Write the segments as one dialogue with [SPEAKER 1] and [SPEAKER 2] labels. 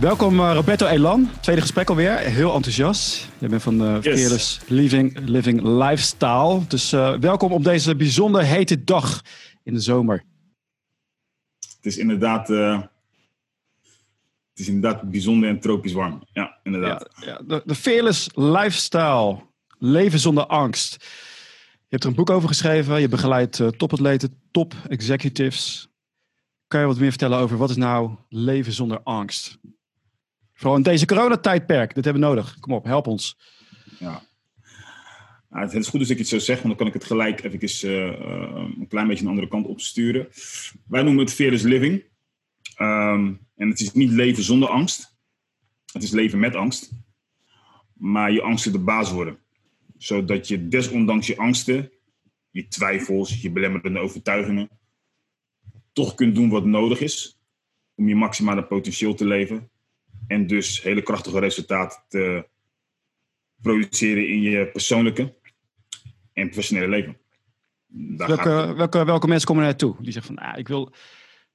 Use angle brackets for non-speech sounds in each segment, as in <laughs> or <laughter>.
[SPEAKER 1] Welkom uh, Roberto Elan, tweede gesprek alweer. Heel enthousiast. Je bent van de yes. Fearless Living, Living Lifestyle. Dus uh, welkom op deze bijzonder hete dag in de zomer.
[SPEAKER 2] Het is inderdaad, uh, het is inderdaad bijzonder en tropisch warm. Ja, inderdaad.
[SPEAKER 1] Ja, ja, de, de Fearless Lifestyle, leven zonder angst. Je hebt er een boek over geschreven. Je begeleidt uh, topatleten, top executives. Kan je wat meer vertellen over wat is nou leven zonder angst? Vooral in deze coronatijdperk. Dit hebben we nodig. Kom op, help ons.
[SPEAKER 2] Ja. Nou, het is goed als ik het zo zeg, want dan kan ik het gelijk even uh, een klein beetje een andere kant opsturen. Wij noemen het fearless living. Um, en het is niet leven zonder angst. Het is leven met angst. Maar je angsten de baas worden. Zodat je desondanks je angsten, je twijfels, je belemmerende overtuigingen, toch kunt doen wat nodig is om je maximale potentieel te leven en dus hele krachtige resultaten te produceren in je persoonlijke en professionele leven.
[SPEAKER 1] welke, welke, welke mensen komen er naartoe? Die zeggen van, ah, ik wil,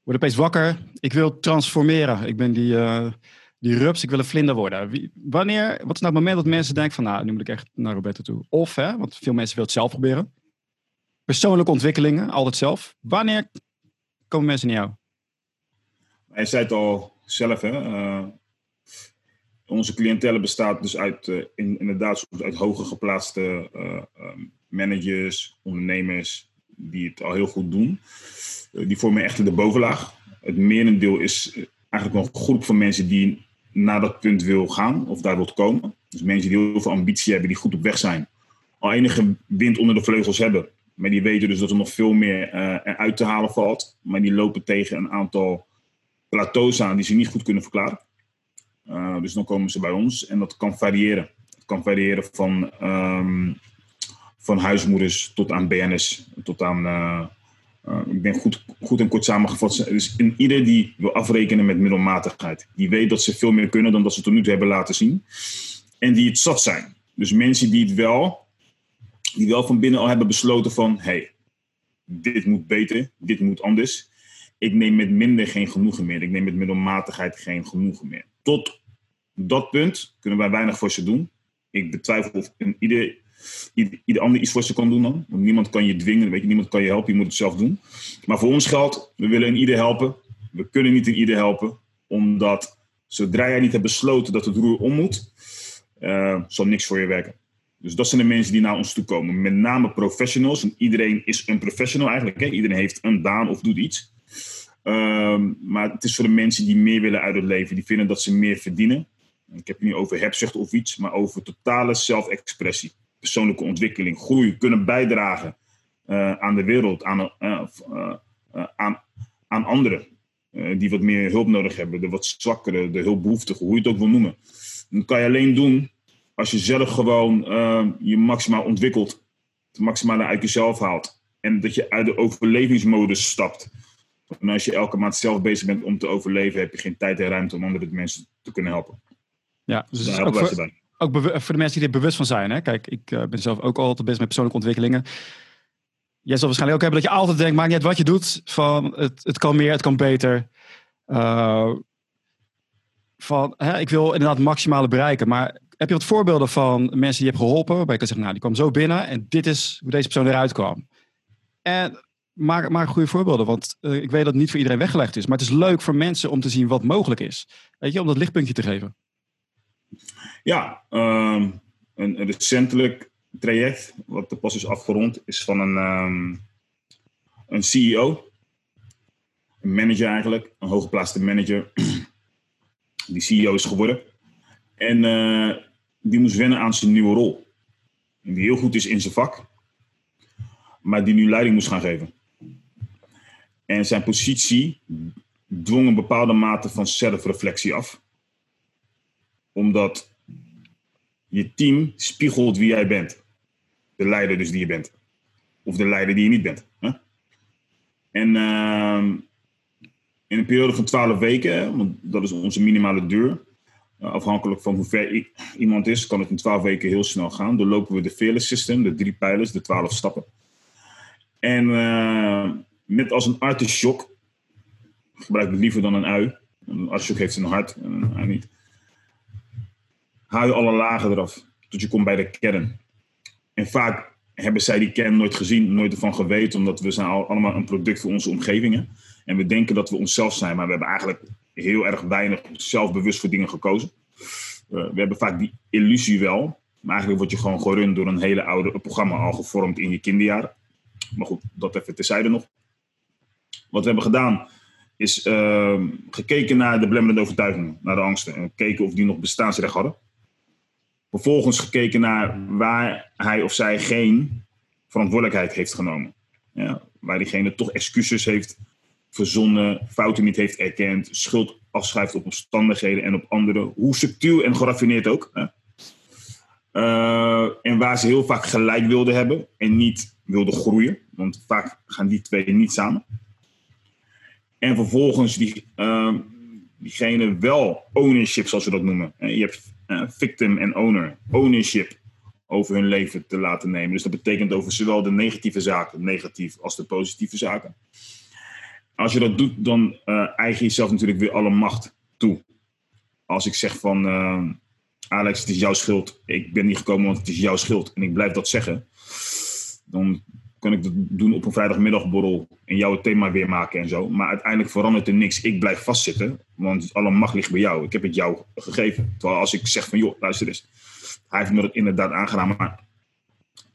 [SPEAKER 1] word opeens wakker, ik wil transformeren. Ik ben die, uh, die rups, ik wil een vlinder worden. Wie, wanneer, wat is nou het moment dat mensen denken van, nou, nu moet ik echt naar Roberto toe? Of, hè, want veel mensen willen het zelf proberen. Persoonlijke ontwikkelingen, altijd zelf. Wanneer komen mensen naar jou?
[SPEAKER 2] Hij zei het al zelf, hè. Uh, onze cliëntele bestaat dus uit, uh, in, inderdaad uit hoger geplaatste uh, managers, ondernemers, die het al heel goed doen. die vormen echt de bovenlaag. Het merendeel is eigenlijk een groep van mensen die naar dat punt wil gaan of daar wil komen. Dus mensen die heel veel ambitie hebben, die goed op weg zijn. Al enige wind onder de vleugels hebben. Maar die weten dus dat er nog veel meer eruit te halen valt. Maar die lopen tegen een aantal plateaus aan die ze niet goed kunnen verklaren. Uh, dus dan komen ze bij ons en dat kan variëren. Het kan variëren van, um, van huismoeders tot aan BNS, tot aan. Uh, uh, ik ben goed, goed en kort samengevat. Dus in ieder die wil afrekenen met middelmatigheid. Die weet dat ze veel meer kunnen dan dat ze tot nu toe hebben laten zien. En die het zat zijn. Dus mensen die het wel, die wel van binnen al hebben besloten van... hey, dit moet beter, dit moet anders. Ik neem met minder geen genoegen meer. Ik neem met middelmatigheid geen genoegen meer. Tot dat punt kunnen wij weinig voor ze doen. Ik betwijfel of ieder, ieder, ieder ander iets voor ze kan doen dan. Want niemand kan je dwingen, weet je, niemand kan je helpen, je moet het zelf doen. Maar voor ons geldt, we willen een ieder helpen. We kunnen niet een ieder helpen, omdat zodra jij niet hebt besloten dat het roer om moet, uh, zal niks voor je werken. Dus dat zijn de mensen die naar ons toe komen. Met name professionals. En iedereen is een professional eigenlijk. Hè? Iedereen heeft een baan of doet iets. Um, maar het is voor de mensen die meer willen uit het leven. Die vinden dat ze meer verdienen. Ik heb het niet over hebzucht of iets, maar over totale zelfexpressie. Persoonlijke ontwikkeling, groei, kunnen bijdragen uh, aan de wereld, aan, uh, uh, aan, aan anderen. die wat meer hulp nodig hebben, de wat zwakkere, de hulpbehoeftigen, hoe je het ook wil noemen. Dat kan je alleen doen als je zelf gewoon je maximaal ontwikkelt. Het maximale uit jezelf haalt. En dat je uit de overlevingsmodus stapt. En als je elke maand zelf bezig bent om te overleven, heb je geen tijd en ruimte om andere mensen te kunnen helpen.
[SPEAKER 1] Ja, dus ook, voor, ook voor, de mensen die er bewust van zijn. Hè? Kijk, ik uh, ben zelf ook altijd bezig met persoonlijke ontwikkelingen. Jij zal waarschijnlijk ook hebben dat je altijd denkt, maakt niet uit wat je doet. Van het, het kan meer, het kan beter. Uh, van, hè, ik wil inderdaad het maximale bereiken. Maar heb je wat voorbeelden van mensen die je hebt geholpen? Waarbij je kan zeggen, nou, die kwam zo binnen en dit is hoe deze persoon eruit kwam. En maak, maak goede voorbeelden, want uh, ik weet dat het niet voor iedereen weggelegd is. Maar het is leuk voor mensen om te zien wat mogelijk is. Weet je, om dat lichtpuntje te geven.
[SPEAKER 2] Ja, um, een, recentelijk traject, wat de pas is afgerond, is van een, um, een CEO. Een manager eigenlijk, een hooggeplaatste manager. <clears throat> Die CEO is geworden. En uh, die moest wennen aan zijn nieuwe rol. Die heel goed is in zijn vak, maar die nu leiding moest gaan geven. En zijn positie dwong een bepaalde mate van zelfreflectie af. Omdat je team spiegelt wie jij bent. De leider dus die je bent. Of de leider die je niet bent. Hè? En uh, in een periode van 12 weken, want dat is onze minimale duur. Uh, afhankelijk van hoe ver iemand is, kan het in 12 weken heel snel gaan. Dan lopen we de Fearless System, de drie pijlers, de 12 stappen. En uh, met als een artichok, gebruik ik liever dan een ui. Ashok heeft een hart, hij niet. Haal je alle lagen eraf, tot je komt bij de kern. En vaak hebben zij die kern nooit gezien, nooit ervan geweten, omdat we zijn allemaal een product voor onze omgevingen. En we denken dat we onszelf zijn, maar we hebben eigenlijk heel erg weinig zelfbewust voor dingen gekozen. Uh, we hebben vaak die illusie wel, maar eigenlijk word je gewoon gerund door een hele oude programma al gevormd in je kinderjaren. Maar goed, dat even terzijde nog. Wat we hebben gedaan is uh, gekeken naar de blemmerende overtuigingen, naar de angsten. En gekeken of die nog bestaansrecht hadden. Vervolgens gekeken naar waar hij of zij geen verantwoordelijkheid heeft genomen. Ja, waar diegene toch excuses heeft verzonnen, fouten niet heeft erkend, schuld afschrijft op omstandigheden en op anderen. Hoe subtiel en geraffineerd ook. Hè? Uh, en waar ze heel vaak gelijk wilden hebben en niet wilden groeien. Want vaak gaan die twee niet samen. En vervolgens die, uh, diegene wel ownership, zoals we dat noemen. Je hebt uh, victim en owner. Ownership over hun leven te laten nemen. Dus dat betekent over zowel de negatieve zaken, negatief, als de positieve zaken. Als je dat doet, dan uh, eigen je jezelf natuurlijk weer alle macht toe. Als ik zeg van uh, Alex, het is jouw schuld. Ik ben niet gekomen, want het is jouw schuld. En ik blijf dat zeggen. Dan kan ik dat doen op een vrijdagmiddagborrel en jouw thema weer maken en zo. Maar uiteindelijk verandert er niks. Ik blijf vastzitten, want alle macht ligt bij jou. Ik heb het jou gegeven. Terwijl als ik zeg van, joh, luister eens. Hij heeft me dat inderdaad aangedaan, maar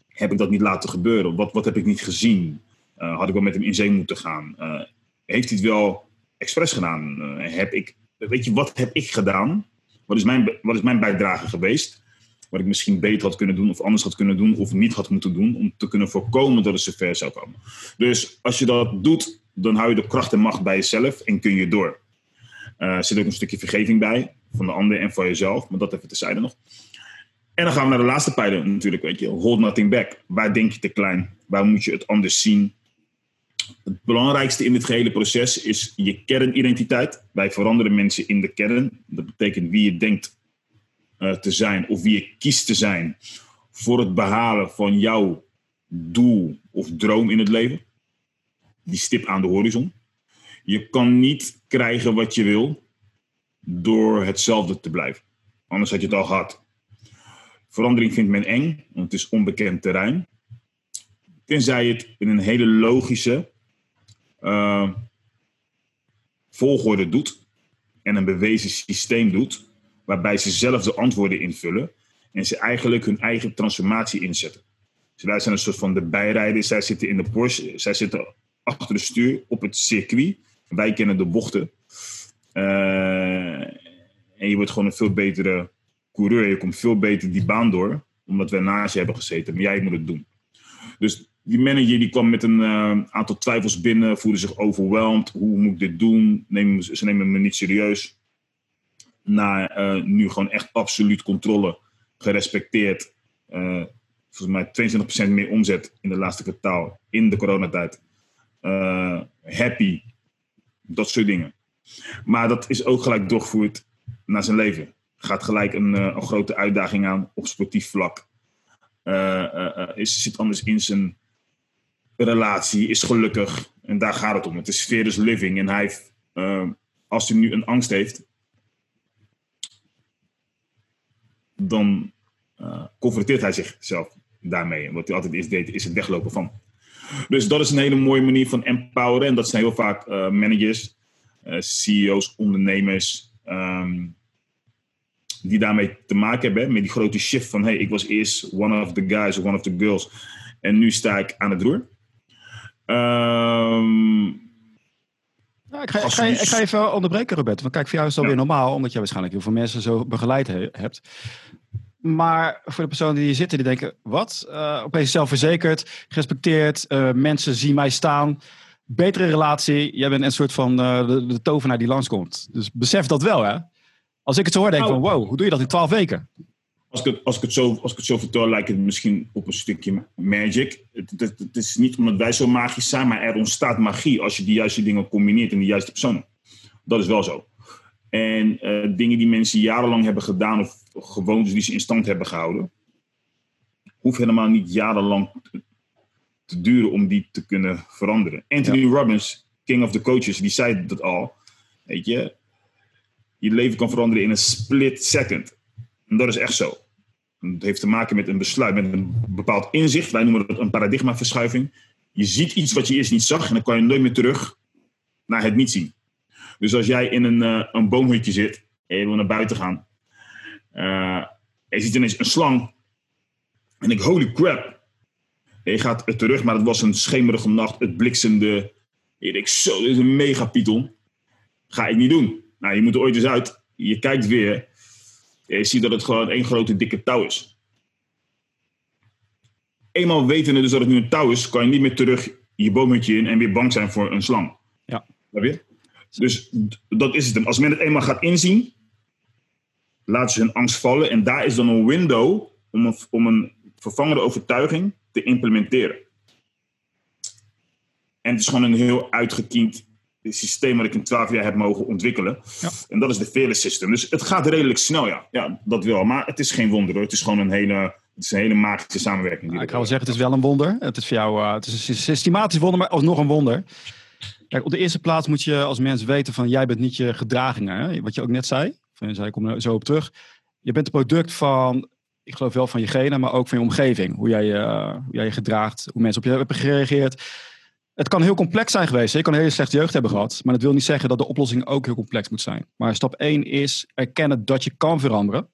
[SPEAKER 2] heb ik dat niet laten gebeuren? Wat, wat heb ik niet gezien? Uh, had ik wel met hem in zee moeten gaan? Uh, heeft hij het wel expres gedaan? Uh, heb ik, weet je, wat heb ik gedaan? Wat is, mijn, wat is mijn bijdrage geweest? Wat ik misschien beter had kunnen doen, of anders had kunnen doen, of niet had moeten doen, om te kunnen voorkomen dat het zover zou komen. Dus als je dat doet, dan hou je de kracht en macht bij jezelf en kun je door. Uh, er zit ook een stukje vergeving bij, van de ander en van jezelf, maar dat even terzijde nog. En dan gaan we naar de laatste pijler natuurlijk, weet je. Hold nothing back. Waar denk je te klein? Waar moet je het anders zien? Het belangrijkste in dit gehele proces is je kernidentiteit. Wij veranderen mensen in de kern. Dat betekent wie je denkt te zijn of wie je kiest te zijn voor het behalen van jouw doel of droom in het leven. Die stip aan de horizon. Je kan niet krijgen wat je wil door hetzelfde te blijven. Anders had je het al gehad. Verandering vindt men eng, want het is onbekend terrein. Tenzij je het in een hele logische uh, volgorde doet en een bewezen systeem doet, waarbij ze zelf de antwoorden invullen en ze eigenlijk hun eigen transformatie inzetten. Dus wij zijn een soort van de bijrijders, zij zitten in de Porsche, zij zitten achter de stuur op het circuit. Wij kennen de bochten. Uh, en je wordt gewoon een veel betere coureur. Je komt veel beter die baan door, omdat we naast je hebben gezeten. Maar jij moet het doen. Dus die manager die kwam met een uh, aantal twijfels binnen, voelde zich overweldigd. Hoe moet ik dit doen? Neem, ze nemen me niet serieus. Naar uh, nu gewoon echt absoluut controle, gerespecteerd. Uh, volgens mij 22% meer omzet in de laatste kwartaal in de coronatijd. happy, dat soort dingen. Maar dat is ook gelijk doorgevoerd naar zijn leven. Gaat gelijk een, een grote uitdaging aan op sportief vlak. is, zit anders in zijn relatie, is gelukkig. En daar gaat het om. Het is fearless living. En hij heeft, uh, als hij nu een angst heeft, dan uh, confronteert hij zichzelf daarmee. En wat hij altijd is deed, is het weglopen van. Dus dat is een hele mooie manier van empoweren. En dat zijn heel vaak uh, managers, CEO's, ondernemers. Um, die daarmee te maken hebben. Met die grote shift van: hey, ik was eerst one of the guys of one of the girls. En nu sta ik aan het roer. Um,
[SPEAKER 1] ik, ga, ik, ga, ik, ga, even onderbreken, Robert. Want kijk, voor jou is alweer ja. normaal, omdat je waarschijnlijk heel veel mensen zo begeleid he, hebt. Maar voor de personen die hier zitten, die denken: wat? Uh, opeens zelfverzekerd, gerespecteerd, uh, mensen zien mij staan. Betere relatie. Jij bent een soort van uh, de, de, tovenaar die langskomt. Dus besef dat wel, hè? Als ik het zo hoor, denk ik nou, van: wow, hoe doe je dat in twaalf weken?
[SPEAKER 2] Als ik, het, als, ik het zo, als ik het zo vertel, lijkt het misschien op een stukje magic. Het, het, het, is niet omdat wij zo magisch zijn, maar er ontstaat magie als je die juiste dingen combineert in de juiste personen. Dat is wel zo. En uh, dingen die mensen jarenlang hebben gedaan of gewoontes die ze in stand hebben gehouden, hoeft helemaal niet jarenlang te, te duren om die te kunnen veranderen. Anthony ja. Robbins, King of the Coaches, die zei dat al. Weet je, je leven kan veranderen in een split second. En dat is echt zo. Het heeft te maken met een besluit, met een bepaald inzicht. Wij noemen dat een paradigmaverschuiving. Je ziet iets wat je eerst niet zag en dan kan je nooit meer terug naar het niet zien. Dus als jij in een, uh, een boomhutje zit en je wil naar buiten gaan. Uh, en je ziet ineens een slang. En ik, holy crap. Je gaat terug, maar het was een schemerige nacht. Het bliksemde. Je denkt, zo, dit is een mega python. Ga ik niet doen. Nou, je moet er ooit eens uit. Je kijkt weer. Je ziet dat het gewoon één grote dikke touw is. Eenmaal wetende dus dat het nu een touw is, kan je niet meer terug je boomhutje in en weer bang zijn voor een slang.
[SPEAKER 1] Ja.
[SPEAKER 2] Je? Dus dat is het. Als men het eenmaal gaat inzien, laten ze hun angst vallen. En daar is dan een window om een, om een vervangende overtuiging te implementeren. En het is gewoon een heel uitgekiend systeem wat ik in twaalf jaar heb mogen ontwikkelen. Ja. En dat is de Fearless System. Dus het gaat redelijk snel, ja. Ja, dat wel. Maar het is geen wonder hoor. Het is gewoon een hele, het is een hele magische samenwerking.
[SPEAKER 1] Nou, ik ga wel zeggen, het is wel een wonder. Het is voor jou uh, het is een systematisch wonder, maar alsnog een wonder. Kijk, op de eerste plaats moet je als mens weten van jij bent niet je gedragingen. Hè? Wat je ook net zei. Van, zei ik kom er zo op terug. Je bent een product van, ik geloof wel van je genen, maar ook van je omgeving. Hoe jij, uh, hoe jij je gedraagt, hoe mensen op je hebben gereageerd. Het kan heel complex zijn geweest. Je kan een hele slechte jeugd hebben gehad. Maar dat wil niet zeggen dat de oplossing ook heel complex moet zijn. Maar stap 1 is erkennen dat je kan veranderen.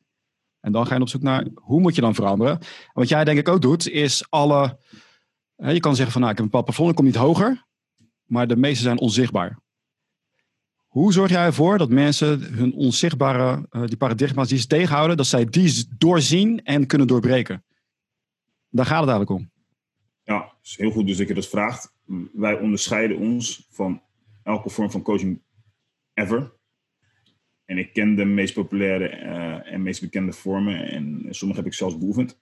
[SPEAKER 1] En dan ga je op zoek naar hoe moet je dan veranderen. En wat jij denk ik ook doet, is alle. je kan zeggen van nou, ik heb een bepaald plafond, ik kom niet hoger maar de meeste zijn onzichtbaar. Hoe zorg jij ervoor dat mensen hun onzichtbare, uh, die paradigma's die ze tegenhouden, dat zij die doorzien en kunnen doorbreken? Daar gaat het eigenlijk om.
[SPEAKER 2] Ja, is heel goed dus dat je dat vraagt. Wij onderscheiden ons van elke vorm van coaching ever. En ik ken de meest populaire uh, en meest bekende vormen en sommige heb ik zelfs beoefend.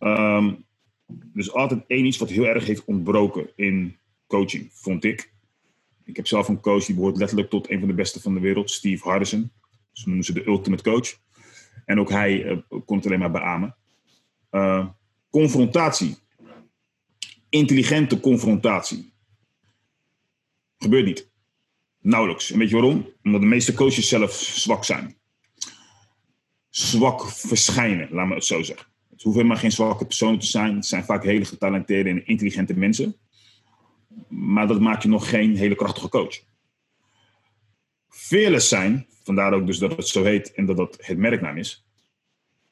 [SPEAKER 2] Um, dus altijd één iets wat heel erg heeft ontbroken in coaching, vond ik. Ik heb zelf een coach die behoort letterlijk tot een van de beste van de wereld, Steve Hardison. Ze noemen ze de ultimate coach. En ook hij uh, kon het alleen maar beamen. Uh, confrontatie. Intelligente confrontatie. Gebeurt niet. Nauwelijks. Weet je waarom? Omdat de meeste coaches zelf zwak zijn. Zwak verschijnen, laat me het zo zeggen. Het hoeven helemaal geen zwakke personen te zijn. Het zijn vaak hele getalenteerde en intelligente mensen maar dat maakt je nog geen hele krachtige coach. Fearless zijn, vandaar ook dus dat het zo heet en dat dat het merknaam is.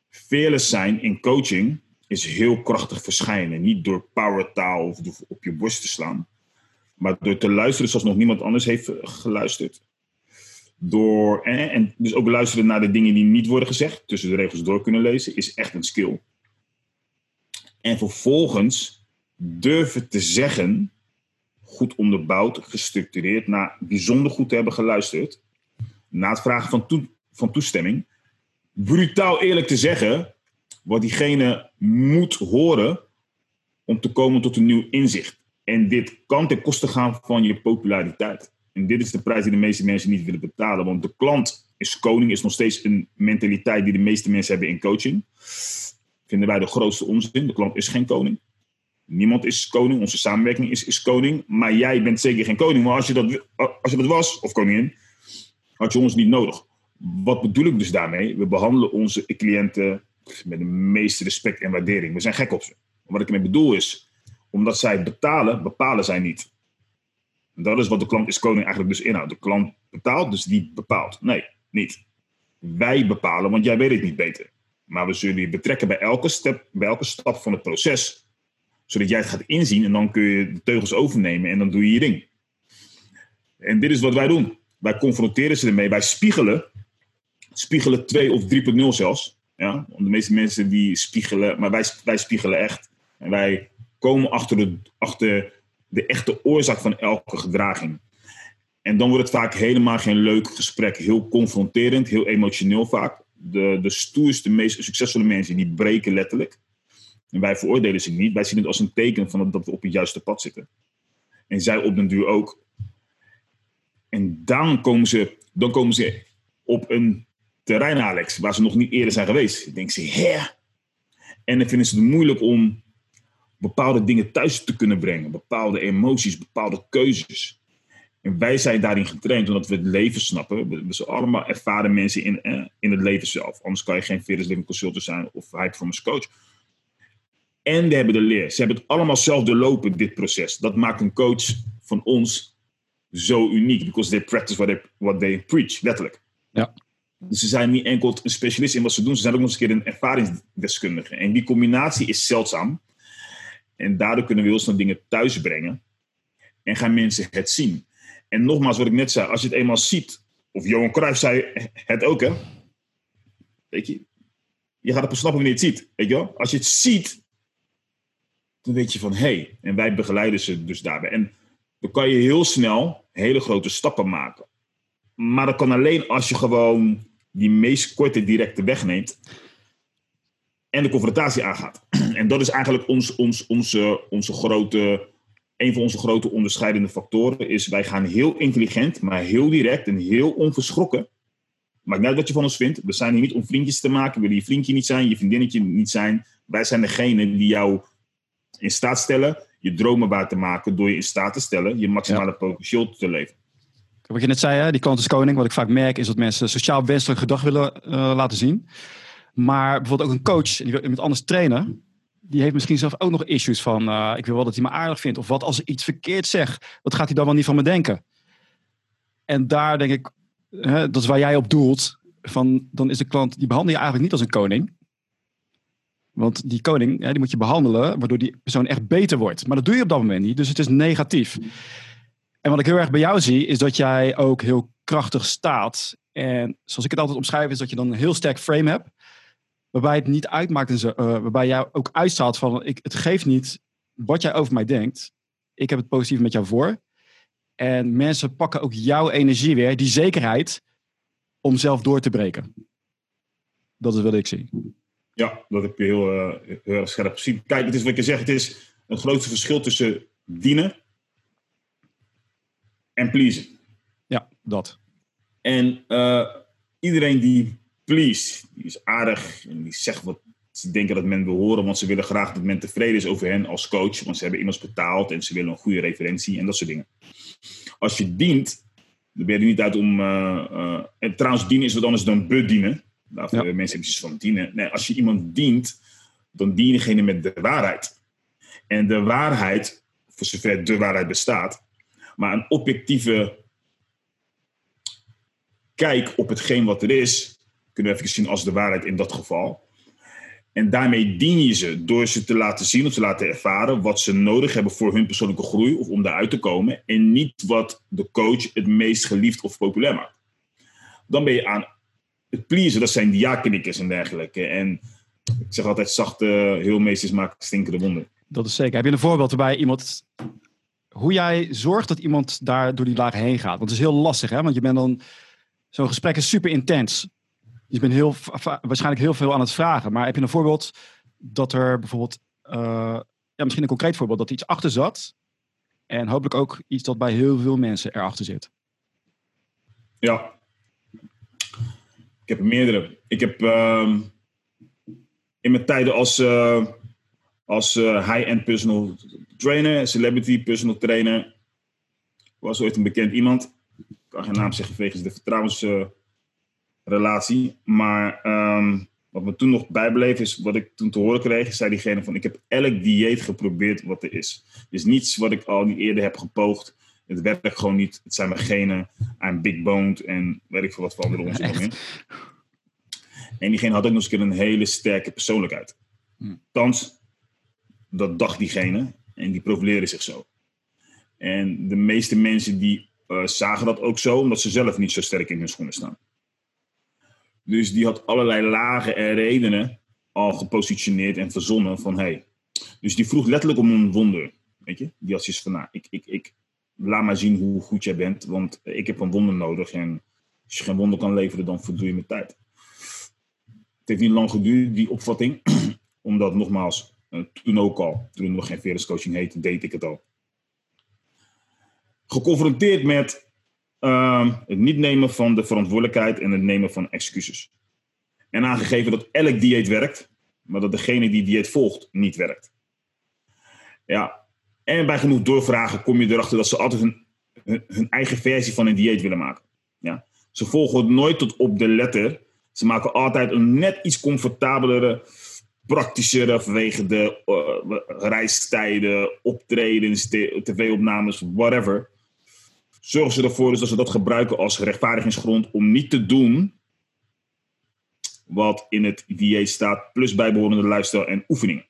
[SPEAKER 2] Fearless zijn in coaching is heel krachtig verschijnen. Niet door powertaal of op je borst te slaan, maar door te luisteren zoals nog niemand anders heeft geluisterd. Door, en, en dus ook luisteren naar de dingen die niet worden gezegd, tussen de regels door kunnen lezen, is echt een skill. En vervolgens durven te zeggen goed onderbouwd, gestructureerd, na bijzonder goed te hebben geluisterd, na het vragen van, van toestemming, brutaal eerlijk te zeggen wat diegene moet horen om te komen tot een nieuw inzicht. En dit kan ten koste gaan van je populariteit. En dit is de prijs die de meeste mensen niet willen betalen. Want de klant is koning, is nog steeds een mentaliteit die de meeste mensen hebben in coaching. Vinden wij de grootste onzin. De klant is geen koning. Niemand is koning, onze samenwerking is, is koning. Maar jij bent zeker geen koning. Maar als je, dat, als je dat was, of koningin, had je ons niet nodig. Wat bedoel ik dus daarmee? We behandelen onze cliënten met de meeste respect en waardering. We zijn gek op ze. Wat ik ermee bedoel is, omdat zij betalen, bepalen zij niet. En dat is wat de klant is koning eigenlijk dus inhoudt. De klant betaalt, dus die bepaalt. Nee, niet. Wij bepalen, want jij weet het niet beter. Maar we zullen je betrekken bij elke, step, bij elke stap van het proces zodat jij het gaat inzien en dan kun je de teugels overnemen en dan doe je je ding. En dit is wat wij doen. Wij confronteren ze ermee. Wij spiegelen. Spiegelen 2 of 3.0 zelfs. Ja? De meeste mensen die spiegelen, maar wij, wij spiegelen echt. En wij komen achter de, achter de echte oorzaak van elke gedraging. En dan wordt het vaak helemaal geen leuk gesprek. Heel confronterend, heel emotioneel vaak. De, de stoerste, meest succesvolle mensen, die breken letterlijk. En wij veroordelen ze niet. Wij zien het als een teken van dat we op het juiste pad zitten. En zij op den duur ook. En dan komen ze, dan komen ze op een terrein, Alex, waar ze nog niet eerder zijn geweest. Dan denken ze, hè? En dan vinden ze het moeilijk om bepaalde dingen thuis te kunnen brengen. Bepaalde emoties, bepaalde keuzes. En wij zijn daarin getraind omdat we het leven snappen. We, zijn allemaal ervaren mensen in, eh, in het leven zelf. Anders kan je geen Veris Living Consultant zijn of High Performance Coach. En we hebben de leer. Ze hebben het allemaal zelf doorlopen, dit proces. Dat maakt een coach van ons zo uniek. Because they practice what they, what they preach, letterlijk.
[SPEAKER 1] Ja.
[SPEAKER 2] Dus ze zijn niet enkel een specialist in wat ze doen. Ze zijn ook nog eens een keer een ervaringsdeskundige. En die combinatie is zeldzaam. En daardoor kunnen we heel snel dingen thuis brengen. En gaan mensen het zien. En nogmaals, wat ik net zei, als je het eenmaal ziet, of Johan Cruijff zei het ook, hè? Weet je, je gaat het pas snappen wanneer je het ziet. Weet je wel? Als je het ziet, dan weet je van hé, hey, en wij begeleiden ze dus daarbij. En dan kan je heel snel hele grote stappen maken. Maar dat kan alleen als je gewoon die meest korte directe weg neemt en de confrontatie aangaat. <clears throat> En dat is eigenlijk ons, ons, onze, onze grote een van onze grote onderscheidende factoren is, wij gaan heel intelligent, maar heel direct en heel onverschrokken. Maakt niet uit wat je van ons vindt. We zijn hier niet om vriendjes te maken. We willen je vriendje niet zijn, je vriendinnetje niet zijn. Wij zijn degene die jou in staat stellen je dromen waar te maken door je in staat te stellen je maximale potentieel te leven.
[SPEAKER 1] Wat je net zei, hè, die klant is koning. Wat ik vaak merk is dat mensen sociaal wenselijk gedrag willen uh, laten zien. Maar bijvoorbeeld ook een coach, die wil iemand anders trainen die heeft misschien zelf ook nog issues van, uh, ik wil wel dat hij me aardig vindt. Of wat als ik iets verkeerd zeg, wat gaat hij dan wel niet van me denken? En daar denk ik, hè, dat is waar jij op doelt, van, dan is de klant, die behandel je eigenlijk niet als een koning. Want die koning, hè, die moet je behandelen, waardoor die persoon echt beter wordt. Maar dat doe je op dat moment niet, dus het is negatief. En wat ik heel erg bij jou zie, is dat jij ook heel krachtig staat. En zoals ik het altijd omschrijf, is dat je dan een heel sterk frame hebt waarbij het niet uitmaakt, en uh, waarbij jij ook uitstraalt van, ik, het geeft niet wat jij over mij denkt. Ik heb het positief met jou voor. En mensen pakken ook jouw energie weer, die zekerheid, om zelf door te breken. Dat is wat ik zie.
[SPEAKER 2] Ja, dat heb je heel, uh, heel scherp gezien. Kijk, het is wat je zegt, het is een groot verschil tussen dienen en pleasen.
[SPEAKER 1] Ja, dat.
[SPEAKER 2] En uh, iedereen die please. Die is aardig en die zegt wat ze denken dat men wil horen, want ze willen graag dat men tevreden is over hen als coach, want ze hebben immers betaald en ze willen een goede referentie en dat soort dingen. Als je dient, dan ben je er niet uit om. Uh, uh, en trouwens, dienen is wat anders dan bedienen. Daarvoor ja. mensen iets van dienen. Nee, als je iemand dient, dan dien je degene met de waarheid. En de waarheid, voor zover de waarheid bestaat, maar een objectieve kijk op hetgeen wat er is, kunnen we even zien als de waarheid in dat geval. En daarmee dien je ze door ze te laten zien of te laten ervaren wat ze nodig hebben voor hun persoonlijke groei of om daaruit te komen. En niet wat de coach het meest geliefd of populair maakt. Dan ben je aan het pleasen, dat zijn diakenikkers en dergelijke. En ik zeg altijd, zachte heel meesters maken stinkende wonden.
[SPEAKER 1] Dat is zeker. Heb je een voorbeeld waarbij iemand, hoe jij zorgt dat iemand daar door die lagen heen gaat? Want het is heel lastig, hè? Want je bent dan, zo'n gesprek is super intens je bent heel, waarschijnlijk heel veel aan het vragen. Maar heb je een voorbeeld dat er bijvoorbeeld, uh, ja, misschien een concreet voorbeeld, dat er iets achter zat. En hopelijk ook iets dat bij heel veel mensen erachter zit.
[SPEAKER 2] Ja. Ik heb er meerdere. Ik heb uh, in mijn tijden als, uh, als uh, high-end personal trainer, celebrity personal trainer, was ooit een bekend iemand. Ik kan geen naam zeggen wegens de vertrouwens relatie. Maar ehm, wat me toen nog bijbleef is, wat ik toen te horen kreeg, zei diegene van, ik heb elk dieet geprobeerd wat er is. is niets wat ik al niet eerder heb gepoogd. Het werkt gewoon niet. Het zijn mijn genen. I'm big boned en weet ik veel wat voor andere <laughs> onzin En diegene had ook nog eens een, keer een hele sterke persoonlijkheid. Thans, dat dacht diegene en die profileerde zich zo. En de meeste mensen die uh, zagen dat ook zo, omdat ze zelf niet zo sterk in hun schoenen staan. Dus die had allerlei lagen en redenen al gepositioneerd en verzonnen van hey. Dus die vroeg letterlijk om een wonder. Weet je? Die had zoiets van, nou, ik, ik, ik, laat maar zien hoe goed jij bent, want ik heb een wonder nodig. En als je geen wonder kan leveren, dan verdoe je mijn tijd. Het heeft niet lang geduurd, die opvatting. <clears throat> Omdat, nogmaals, eh, toen ook al, toen nog geen Veres coaching heette, deed ik het al. Geconfronteerd met Ehm, het niet nemen van de verantwoordelijkheid en het nemen van excuses. En aangegeven dat elk dieet werkt, maar dat degene die dieet volgt niet werkt. Ja, en bij genoeg doorvragen kom je erachter dat ze altijd een hun, eigen versie van een dieet willen maken. Ja? Ze volgen het nooit tot op de letter. Ze maken altijd een net iets comfortabelere, praktischere vanwege de uh, reistijden, optredens, tv-opnames, whatever. Zorgen ze ervoor dus dat ze dat gebruiken als rechtvaardigingsgrond om niet te doen wat in het dieet staat, plus bijbehorende lifestyle en oefeningen.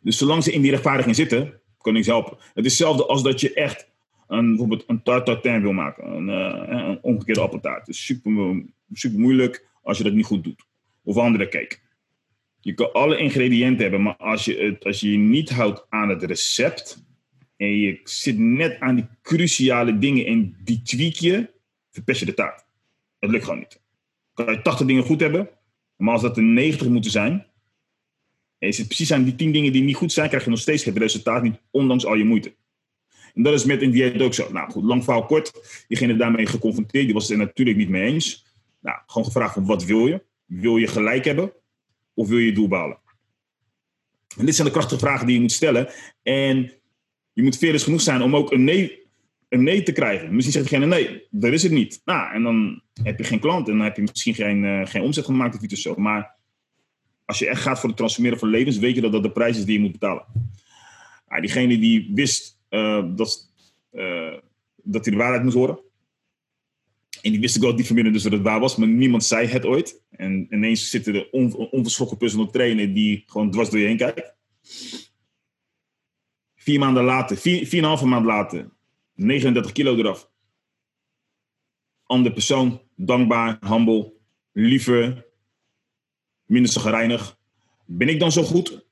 [SPEAKER 2] Dus zolang ze in die rechtvaardiging zitten, kan niks helpen. Het is hetzelfde als dat je echt een, bijvoorbeeld een wil maken. Een, uh, een omgekeerde appeltaart. Het is super, super moeilijk als je dat niet goed doet. Of andere cake. Je kan alle ingrediënten hebben, maar als je, het, als je niet houdt aan het recept en je zit net aan die cruciale dingen en die tweak je, verpest je de taart. Het lukt gewoon niet. Kan je 80 dingen goed hebben, maar als dat er 90 moeten zijn, en je zit precies aan die 10 dingen die niet goed zijn, krijg je nog steeds het resultaat niet, ondanks al je moeite. En dat is met een dieet ook zo. Nou goed, lang verhaal kort. Diegene daarmee geconfronteerd, die was het er natuurlijk niet mee eens. Nou, gewoon gevraagd van wat wil je? Wil je gelijk hebben? Of wil je doel behalen? En dit zijn de krachtige vragen die je moet stellen. En je moet veerdig genoeg zijn om ook een nee, een nee te krijgen. Misschien zegt diegene nee, dat is het niet. Nou, en dan heb je geen klant en dan heb je misschien geen, uh, geen omzet gemaakt of iets of zo. Maar als je echt gaat voor het transformeren van levens, weet je dat dat de prijs is die je moet betalen. Nou, diegene die wist uh, dat, uh, dat hij de waarheid moest horen. En die wist ik wel binnen dus dat het waar was, maar niemand zei het ooit. En ineens zitten er on, onverschrokken personal trainer die gewoon dwars door je heen kijkt. Vier maanden later, vier, vier en een halve maand later, 39 kilo eraf. Andere persoon, dankbaar, humble, liever, minder gereinigd. Ben ik dan zo goed?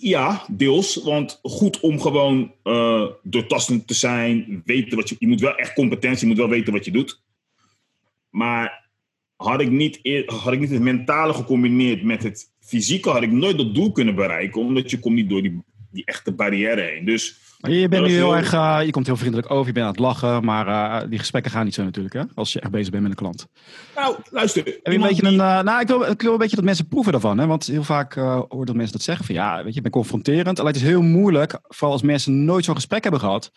[SPEAKER 2] Ja, deels. Want goed om gewoon uh, doortastend te zijn, weten wat je. Je moet wel echt competentie, je moet wel weten wat je doet. Maar had ik niet, had ik niet het mentale gecombineerd met het fysieke, had ik nooit dat doel kunnen bereiken, omdat je komt niet door die, die echte barrière heen. Dus
[SPEAKER 1] maar je bent nu heel, erg, uh, je komt heel vriendelijk over, je bent aan het lachen, maar uh, die gesprekken gaan niet zo natuurlijk, hè? Als je echt bezig bent met een klant.
[SPEAKER 2] Nou, luister.
[SPEAKER 1] Heb je een beetje die... een, uh, nou, ik wil, ik wil een beetje dat mensen proeven daarvan, hè? Want heel vaak hoor dat mensen dat zeggen van, ja, weet je, ik ben confronterend. Alleen het is heel moeilijk, vooral als mensen nooit zo'n gesprek hebben gehad,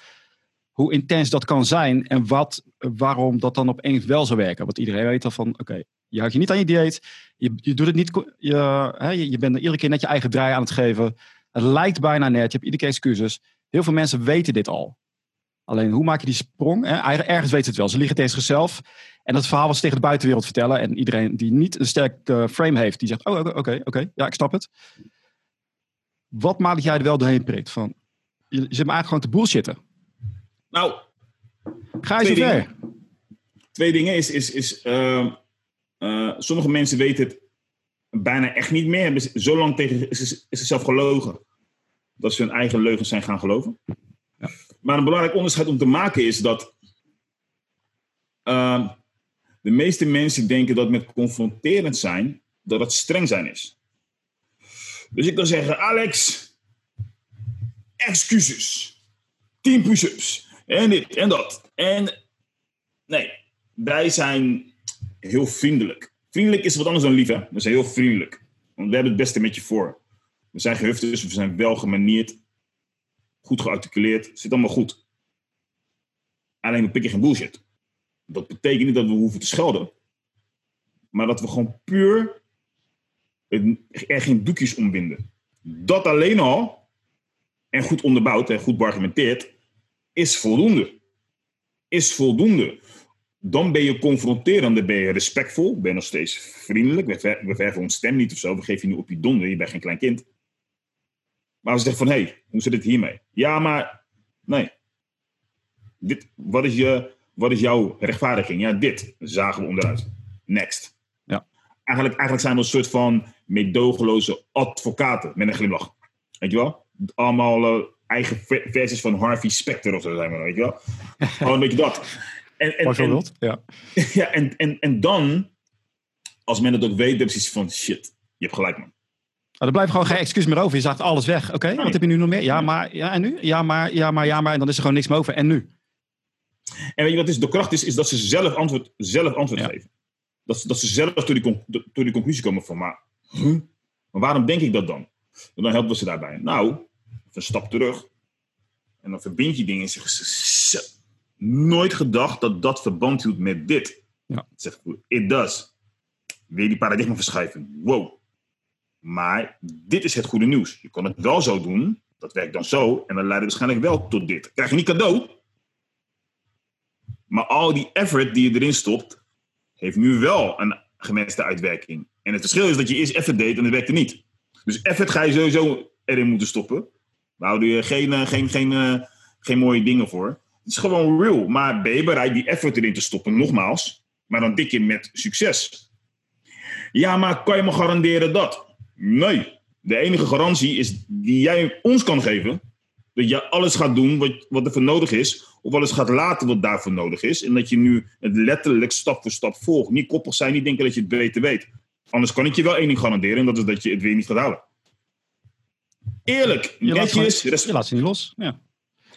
[SPEAKER 1] hoe intens dat kan zijn en wat, waarom dat dan opeens wel zou werken. Want iedereen weet al van, oké, je houdt je niet aan je dieet, je, je doet het niet, je, hè, je, bent iedere keer net je eigen draai aan het geven. Het lijkt bijna net, je hebt iedere keer excuses. Heel veel mensen weten dit al. Alleen hoe maak je die sprong? Hè? Ergens weten ze het wel. Ze liegen tegen zichzelf. En dat verhaal was tegen de buitenwereld vertellen. En iedereen die niet een sterk frame heeft, die zegt: Oh, oké, oké, ja, ik snap het. Wat maakt jij er wel doorheen prikt? Van, je, je zit me eigenlijk gewoon te bullshitten.
[SPEAKER 2] Nou,
[SPEAKER 1] ga je zo ver?
[SPEAKER 2] Twee dingen is: is, is uh, uh, sommige mensen weten het bijna echt niet meer. Hebben zo lang tegen is, is zelf gelogen dat ze hun eigen leugens zijn gaan geloven. Ja. Maar een belangrijk onderscheid om te maken is dat uh, de meeste mensen denken dat met confronterend zijn, dat het streng zijn is. Dus ik kan zeggen, Alex, excuses, 10 push-ups en dit en dat. En nee, wij zijn heel vriendelijk. Vriendelijk is wat anders dan lief, hè? We zijn heel vriendelijk. Want we hebben het beste met je voor. We zijn gehuft, dus we zijn wel gemanierd, goed gearticuleerd, zit allemaal goed. Alleen we pikken geen bullshit. Dat betekent niet dat we hoeven te schelden, maar dat we gewoon puur er geen doekjes ombinden. Dat alleen al, en goed onderbouwd en goed beargumenteerd, is voldoende. Is voldoende. Dan ben je confronterend, dan ben je respectvol, ben je nog steeds vriendelijk. We, we verven ons stem niet of zo, we geven je nu op je donder, je bent geen klein kind. Maar we zeggen van, hé, hey, hoe zit het hiermee? Ja, maar nee. Dit, wat, is je, wat is jouw rechtvaardiging? Ja, dit zagen we onderuit. Next.
[SPEAKER 1] Ja.
[SPEAKER 2] Eigenlijk, eigenlijk zijn we een soort van meedogenloze advocaten met een glimlach. Weet je wel? Allemaal uh, eigen versies van Harvey Specter of zo zijn we, weet je wel? Gewoon een beetje dat.
[SPEAKER 1] En, en, en, ja. <laughs>
[SPEAKER 2] ja, en, en, en dan, als men het ook weet, dan is het van shit, je hebt gelijk man.
[SPEAKER 1] Maar er blijft gewoon geen excuus meer over. Je zegt alles weg. Oké, wat heb je nu nog meer? Ja, maar, ja, en nu? Ja, maar, ja, maar, ja, maar. En dan is er gewoon niks meer over. En nu?
[SPEAKER 2] En weet je wat is? De kracht is, is dat ze zelf antwoord, zelf antwoord geven. Dat, dat ze zelf tot die, tot die conclusie komen van, maar, maar waarom denk ik dat dan? En dan helpen we ze daarbij. Nou, een stap terug. En dan verbind je dingen en zeg je, nooit gedacht dat dat verband hield met dit.
[SPEAKER 1] Ja.
[SPEAKER 2] Zeg, it does. Weer die paradigma verschuiven. Wow. Maar dit is het goede nieuws. Je kan het wel zo doen. Dat werkt dan zo. En dan leidt het waarschijnlijk wel tot dit. Krijg je niet cadeau. Maar al die effort die je erin stopt, heeft nu wel een gewenste uitwerking. En het verschil is dat je eerst effort deed en het werkte niet. Dus effort ga je sowieso erin moeten stoppen. Daar houden je geen, eh, geen, geen, geen, eh, geen mooie dingen voor. Het is gewoon real. Maar ben je bereid die effort erin te stoppen? Nogmaals. Maar dan dik je met succes. Ja, maar kan je me garanderen dat? Nee. De enige garantie is die jij ons kan geven. Dat je alles gaat doen wat, wat er voor nodig is. Of alles gaat laten wat daarvoor nodig is. En dat je nu het letterlijk stap voor stap volgt. Niet koppig zijn, niet denken dat je het beter weet. Anders kan ik je wel één ding garanderen. En dat is dat je het weer niet gaat halen. Eerlijk,
[SPEAKER 1] je
[SPEAKER 2] netjes.
[SPEAKER 1] Laat je laat ze niet los. Ja.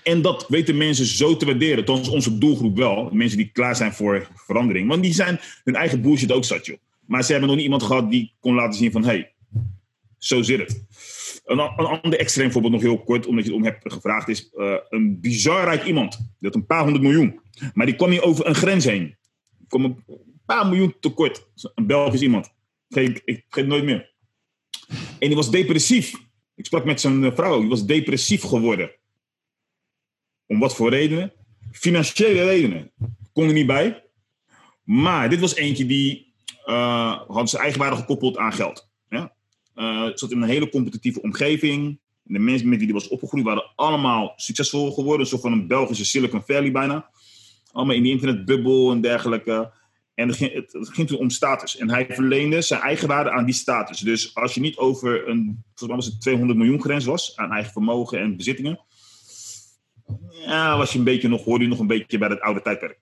[SPEAKER 2] En dat weten mensen zo te waarderen. Tot onze doelgroep wel. Mensen die klaar zijn voor verandering. Want die zijn hun eigen bullshit ook zat, joh. Maar ze hebben nog niet iemand gehad die kon laten zien van... hey, zo zit het. Een, een ander extreem voorbeeld, nog heel kort, omdat je het om hebt gevraagd, is uh, een bizar rijk iemand. Die had een paar honderd miljoen. Maar die kwam hier over een grens heen. Kwam een paar miljoen tekort. Een Belgisch iemand. Ik, ik, het nooit meer. En die was depressief. Ik sprak met zijn vrouw. Die was depressief geworden. Om wat voor redenen? Financiële redenen. Kon er niet bij. Maar dit was eentje die uh, had zijn eigen waarde gekoppeld aan geld. Ja? Uh, zat in een hele competitieve omgeving. De mensen met wie hij was opgegroeid waren allemaal succesvol geworden. Zo van een Belgische Silicon Valley bijna. Allemaal in die internetbubbel en dergelijke. En het ging, het, het ging toen om status. En hij verleende zijn eigen waarde aan die status. Dus als je niet over een, volgens mij het 200 miljoen grens was aan eigen vermogen en bezittingen. Ja, was je een beetje nog, hoorde je nog een beetje bij het oude tijdperk.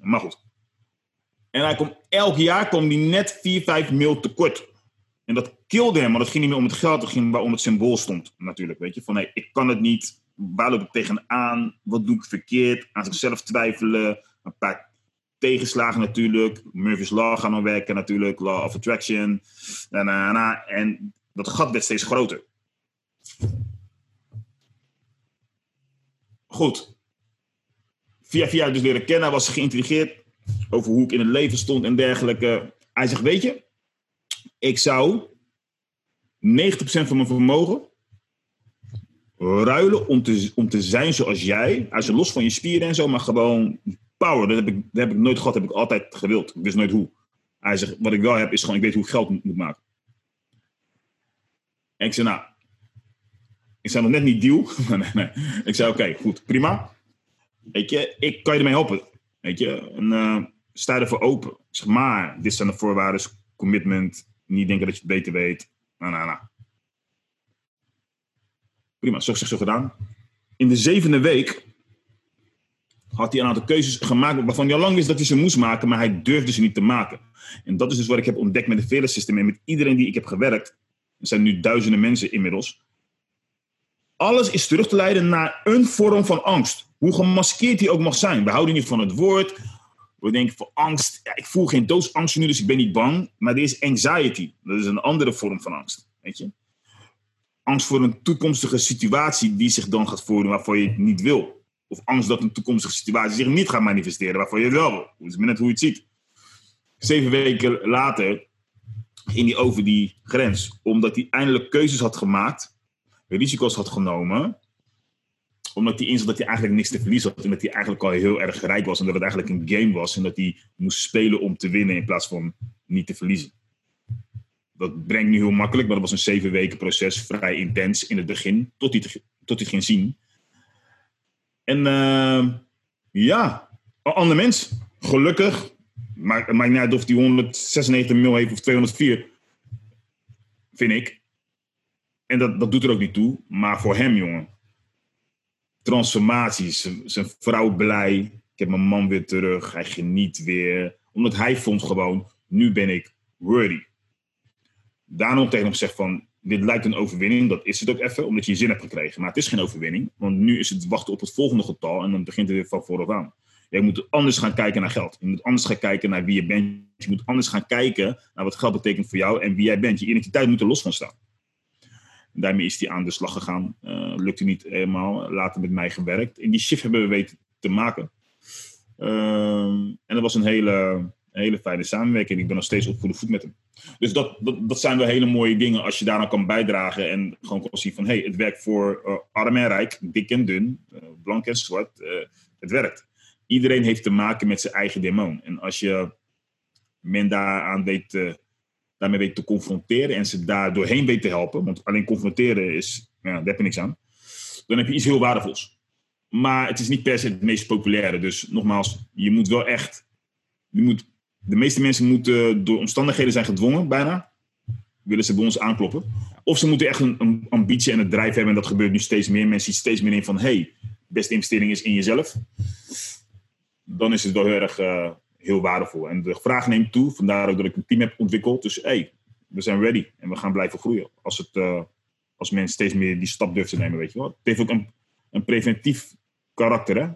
[SPEAKER 2] Maar goed. En hij elk jaar kwam hij net 4, 5 mil tekort. En dat kilde hem, maar dat ging niet meer om het geld, het ging waarom het symbool stond natuurlijk. Weet je, van hey, ik kan het niet, waar loop ik tegenaan, wat doe ik verkeerd, aan zichzelf twijfelen, een paar tegenslagen natuurlijk, Murphy's Law gaan dan werken natuurlijk, Law of Attraction, en, dat gat werd steeds groter. Goed. Via via dus leren kennen, was geïntrigeerd over hoe ik in het leven stond en dergelijke. Hij zegt, weet je, ik zou 90% van mijn vermogen ruilen om te, om te zijn zoals jij. Als je los van je spieren en zo, maar gewoon power. Dat heb, ik, dat heb ik nooit gehad, heb ik altijd gewild. Ik wist nooit hoe. Hij zegt, wat ik wel heb, is gewoon, ik weet hoe ik geld moet, maken. En ik zei, nou, ik zei nog net niet deal. <laughs> Ik zei, oké, goed, prima. Weet je, ik kan je ermee helpen. Weet je, en, uh, ervoor open. Zeg, maar, dit zijn de voorwaarden, commitment, niet denken dat je het beter weet. Nou, nou, nou. Prima, zo gezegd, zo gedaan. In de zevende week had hij een aantal keuzes gemaakt waarvan hij al lang wist dat hij ze moest maken, maar hij durfde ze niet te maken. En dat is dus wat ik heb ontdekt met de vele systemen en met iedereen die ik heb gewerkt. Er zijn nu duizenden mensen inmiddels. Alles is terug te leiden naar een vorm van angst. Hoe gemaskeerd die ook mag zijn. We houden niet van het woord. We denken voor angst. Ja, ik voel geen doodsangst nu, dus ik ben niet bang. Maar er is anxiety. Dat is een andere vorm van angst. Weet je? Angst voor een toekomstige situatie die zich dan gaat voordoen waarvoor je het niet wil. Of angst dat een toekomstige situatie zich niet gaat manifesteren waarvoor je wel is net hoe je het ziet. Zeven weken later ging hij over die grens. Omdat hij eindelijk keuzes had gemaakt, risico's had genomen omdat hij inzag dat hij eigenlijk niks te verliezen had. En dat hij eigenlijk al heel erg rijk was. En dat het eigenlijk een game was. En dat hij moest spelen om te winnen in plaats van niet te verliezen. Dat brengt nu heel makkelijk, maar dat was een zeven weken proces. Vrij intens in het begin. Tot hij, tot hij het ging zien. En uh, ja, een ander mens. Gelukkig. Maar maakt niet uit of hij 196 mil heeft of 204. Vind ik. En dat, dat doet er ook niet toe. Maar voor hem, jongen transformaties. Zijn vrouw blij. Ik heb mijn man weer terug. Hij geniet weer. Omdat hij vond gewoon, nu ben ik worthy. Daarom tegen hem gezegd van, dit lijkt een overwinning. Dat is het ook even, omdat je je zin hebt gekregen. Maar het is geen overwinning. Want nu is het wachten op het volgende getal. En dan begint het weer van vooraf aan. Je moet anders gaan kijken naar geld. Je moet anders gaan kijken naar wie je bent. Je moet anders gaan kijken naar wat geld betekent voor jou en wie jij bent. Je identiteit moet er los van staan. Daarmee is hij aan de slag gegaan. Uh, lukte niet helemaal. Later met mij gewerkt. En die shift hebben we weten te maken. Ehm, en dat was een hele, een hele fijne samenwerking. Ik ben nog steeds op goede voet met hem. Dus dat, dat, zijn wel hele mooie dingen als je daaraan kan bijdragen. En gewoon kan zien van, hé, hey, het werkt voor uh, arm en rijk, dik en dun, uh, blank en zwart. het werkt. Iedereen heeft te maken met zijn eigen demon. En als je men daaraan weet daarmee weet te confronteren en ze daar doorheen weet te helpen, want alleen confronteren is, ja, daar heb je niks aan, dan heb je iets heel waardevols. Maar het is niet per se het meest populaire. Dus nogmaals, je moet wel echt, je moet, de meeste mensen moeten door omstandigheden zijn gedwongen, bijna, willen ze bij ons aankloppen. Of ze moeten echt een, ambitie en een drijf hebben. En dat gebeurt nu steeds meer. Mensen zien steeds meer in van, hey, beste investering is in jezelf. Dan is het wel heel erg, uh, heel waardevol. En de vraag neemt toe, vandaar ook dat ik een team heb ontwikkeld. Dus hey, we zijn ready en we gaan blijven groeien. Als, het, uh, als mensen steeds meer die stap durven te nemen, weet je wel. Het heeft ook een, een preventief karakter, hè.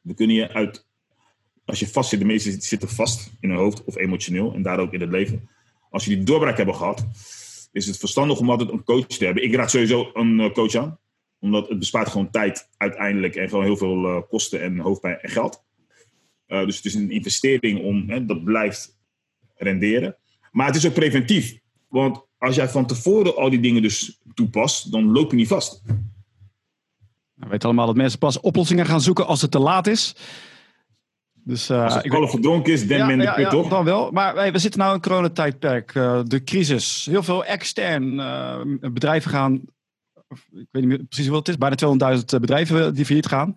[SPEAKER 2] We kunnen je uit... Als je vast zit, de meesten zitten vast in hun hoofd of emotioneel en daar ook in het leven. Als je die doorbraak hebben gehad, is het verstandig om altijd een coach te hebben. Ik raad sowieso een eh, coach aan, omdat het bespaart gewoon tijd uiteindelijk en gewoon heel veel uh, kosten en hoofdpijn en geld. Uh, dus het is een investering om hè, dat blijft renderen. Maar het is ook preventief. Want als jij van tevoren al die dingen dus toepast, dan loop je niet vast.
[SPEAKER 1] We weten allemaal dat mensen pas oplossingen gaan zoeken als het te laat is.
[SPEAKER 2] Dus, uh, als het ik verdronken is, dan ja, men de put, toch?
[SPEAKER 1] Dan wel. Maar hey, we zitten nu in een coronatijdperk. Uh, de crisis. Heel veel extern uh, bedrijven gaan... Ik weet niet meer precies wat het is. Bijna 200.000 bedrijven die failliet gaan.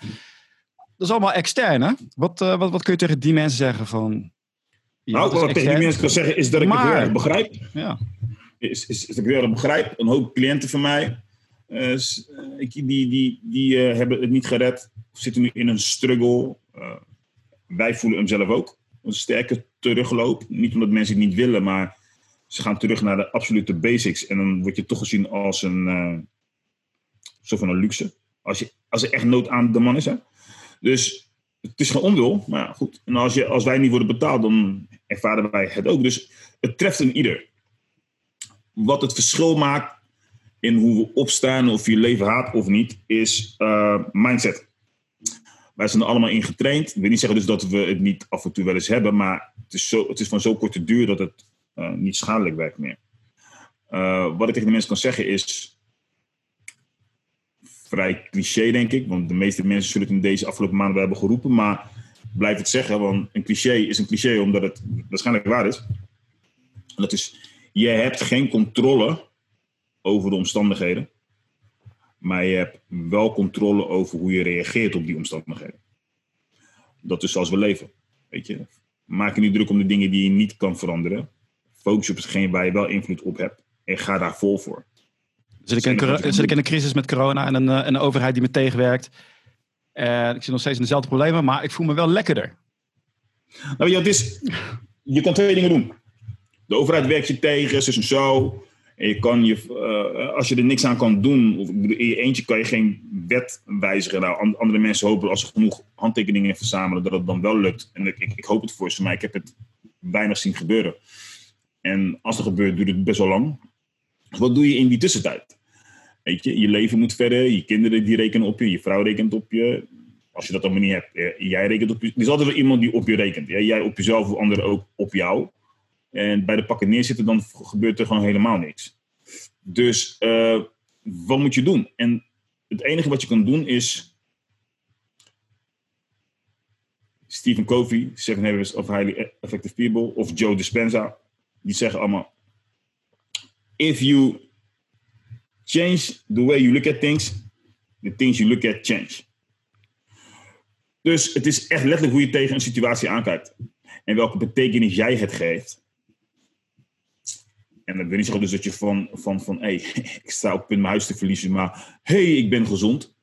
[SPEAKER 1] Dat is allemaal extern, hè? Wat, wat, wat kun je tegen die mensen zeggen van...
[SPEAKER 2] Ja, nou, wat ik tegen die mensen kan zeggen is dat ik het heel erg begrijp. Ja. Is, is, is dat ik heel erg begrijp. Een hoop cliënten van mij, uh, die, die, die uh, hebben het niet gered. Of zitten nu in een struggle. Wij voelen hem zelf ook. Een sterke terugloop. Niet omdat mensen het niet willen, maar ze gaan terug naar de absolute basics. En dan word je toch gezien als een soort van een luxe. Als, je, als er echt nood aan de man is. Hè? Dus het is geen onwil, maar ja, goed. En als, je, als wij niet worden betaald, dan ervaren wij het ook. Dus het treft een ieder. Wat het verschil maakt in hoe we opstaan, of je leven haat of niet, is uh, mindset. Wij zijn er allemaal in getraind. Ik wil niet zeggen dus dat we het niet af en toe wel eens hebben, maar het is, zo, het is van zo korte duur dat het uh, niet schadelijk werkt meer. Uh, wat ik tegen de mensen kan zeggen is, vrij cliché, denk ik. Want de meeste mensen zullen het in deze afgelopen maanden hebben geroepen. Maar blijf het zeggen, want een cliché is een cliché omdat het waarschijnlijk waar is. Dat is, je hebt geen controle over de omstandigheden. Maar je hebt wel controle over hoe je reageert op die omstandigheden. Dat is zoals we leven. Weet je? Maak je niet druk om de dingen die je niet kan veranderen. Focus op hetgeen waar je wel invloed op hebt. En ga daar vol voor.
[SPEAKER 1] Zit ik, in, zit ik in een crisis met corona en een, eh, een overheid die me tegenwerkt. En ik zit nog steeds in dezelfde problemen, maar ik voel me wel lekkerder.
[SPEAKER 2] Nou ja, het is, je kan twee dingen doen. De overheid werkt je tegen, zus en zo. Je kan je, uh, als je er niks aan kan doen, of in je eentje kan je geen wet wijzigen. Nou, andere mensen hopen als ze genoeg handtekeningen verzamelen, dat het dan wel lukt. En ik, ik, ik hoop het voor ze, maar ik heb het weinig zien gebeuren. En als het gebeurt, duurt het best wel lang. Wat doe je in die tussentijd? Weet je, je leven moet verder, je kinderen die rekenen op je, je vrouw rekent op je. Als je dat allemaal niet hebt, eh, jij rekent op je. Er is altijd wel iemand die op je rekent. Jij op jezelf, of anderen ook op jou. En bij de pakken neerzitten, dan gebeurt er gewoon helemaal niks. Dus uh, wat moet je doen? En het enige wat je kan doen is. Stephen Covey, Seven Habits of Highly Effective People, of Joe Dispenza, die zeggen allemaal: if you change the way you look at things, the things you look at change. Dus het is echt letterlijk hoe je tegen een situatie aankijkt. En welke betekenis jij het geeft. En niet zeggen dus dat je van, van, van hey, <laughs> ik sta op punt mijn huis te verliezen, maar hey, ik ben gezond.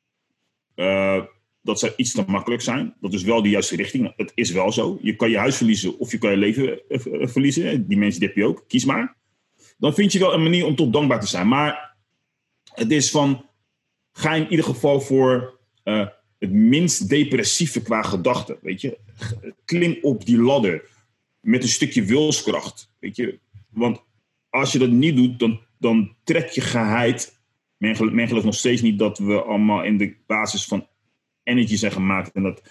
[SPEAKER 2] Uh, dat zou iets te makkelijk zijn. Dat is wel de juiste richting. Het is wel zo. Je kan je huis verliezen of je kan je leven eh, eh, verliezen. Die mensen die heb je ook. Kies maar dan vind je wel een manier om tot dankbaar te zijn. Maar het is van, ga in ieder geval voor het minst depressieve qua gedachten. Weet je, klim op die ladder met een stukje wilskracht. Weet je, want als je dat niet doet, dan dan trek je geheid. Men, gelooft nog steeds niet dat we allemaal in de basis van energy zijn gemaakt en dat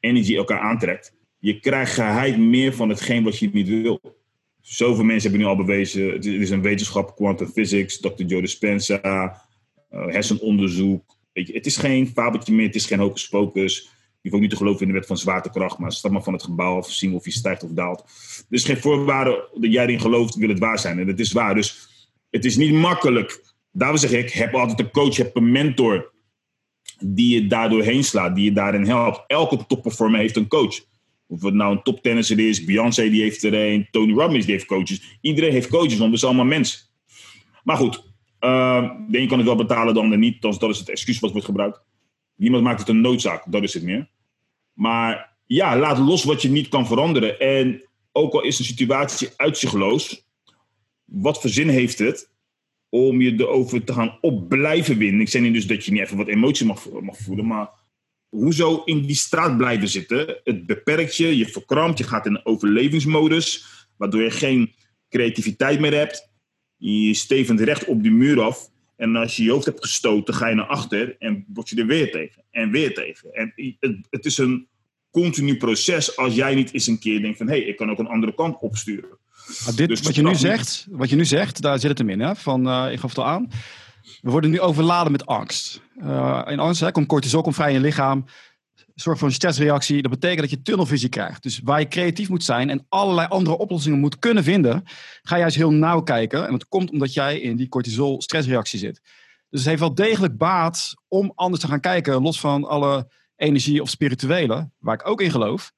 [SPEAKER 2] energy elkaar aantrekt. Je krijgt geheid meer van hetgeen wat je niet wil. Zoveel mensen hebben nu al bewezen, het is een wetenschap, quantum physics, Dr. Joe Dispenza, uh, hersenonderzoek. Weet je, het is geen fabeltje meer, het is geen hocus pocus. Je hoeft niet te geloven in de wet van zwaartekracht, maar stap maar van het gebouw af, zien of je stijgt of daalt. Er is geen voorwaarde dat jij erin gelooft, wil het waar zijn. En dat is waar. Dus het is niet makkelijk. Daarom zeg ik, heb altijd een coach, heb een mentor die je daardoor heen slaat, die je daarin helpt. Elke topperformer heeft een coach. Of het nou een toptennisser is, Beyoncé die heeft er een, Tony Robbins die heeft coaches. Iedereen heeft coaches, want we zijn allemaal mensen. Maar goed, uh, de een kan het wel betalen, de ander niet. Dat is het excuus wat wordt gebruikt. Niemand maakt het een noodzaak, dat is het meer. Maar ja, laat los wat je niet kan veranderen. En ook al is de situatie uitzichtloos, wat voor zin heeft het om je erover te gaan op blijven winnen? Ik zeg niet dus dat je niet even wat emotie mag, mag voelen, maar hoezo in die straat blijven zitten? Het beperkt je, je verkrampt, je gaat in een overlevingsmodus, waardoor je geen creativiteit meer hebt. Je stevend recht op die muur af. En als je je hoofd hebt gestoten, ga je naar achter en word je er weer tegen. En weer tegen. En het, het is een continu proces als jij niet eens een keer denkt van... hé, hey, ik kan ook een andere kant opsturen.
[SPEAKER 1] dit, dus wat, je nu zegt, wat je nu zegt, daar zit het hem in. Hè? Van, uh, ik gaf het al aan. We worden nu overladen met angst. Uh, in angst hè, komt cortisol komt vrij in je lichaam. Voor een stressreactie. Dat betekent dat je tunnelvisie krijgt. Dus waar je creatief moet zijn en allerlei andere oplossingen moet kunnen vinden, ga je juist heel nauw kijken. En dat komt omdat jij in die cortisol stressreactie zit. Dus het heeft wel degelijk baat om anders te gaan kijken, los van alle energie of spirituele, waar ik ook in geloof.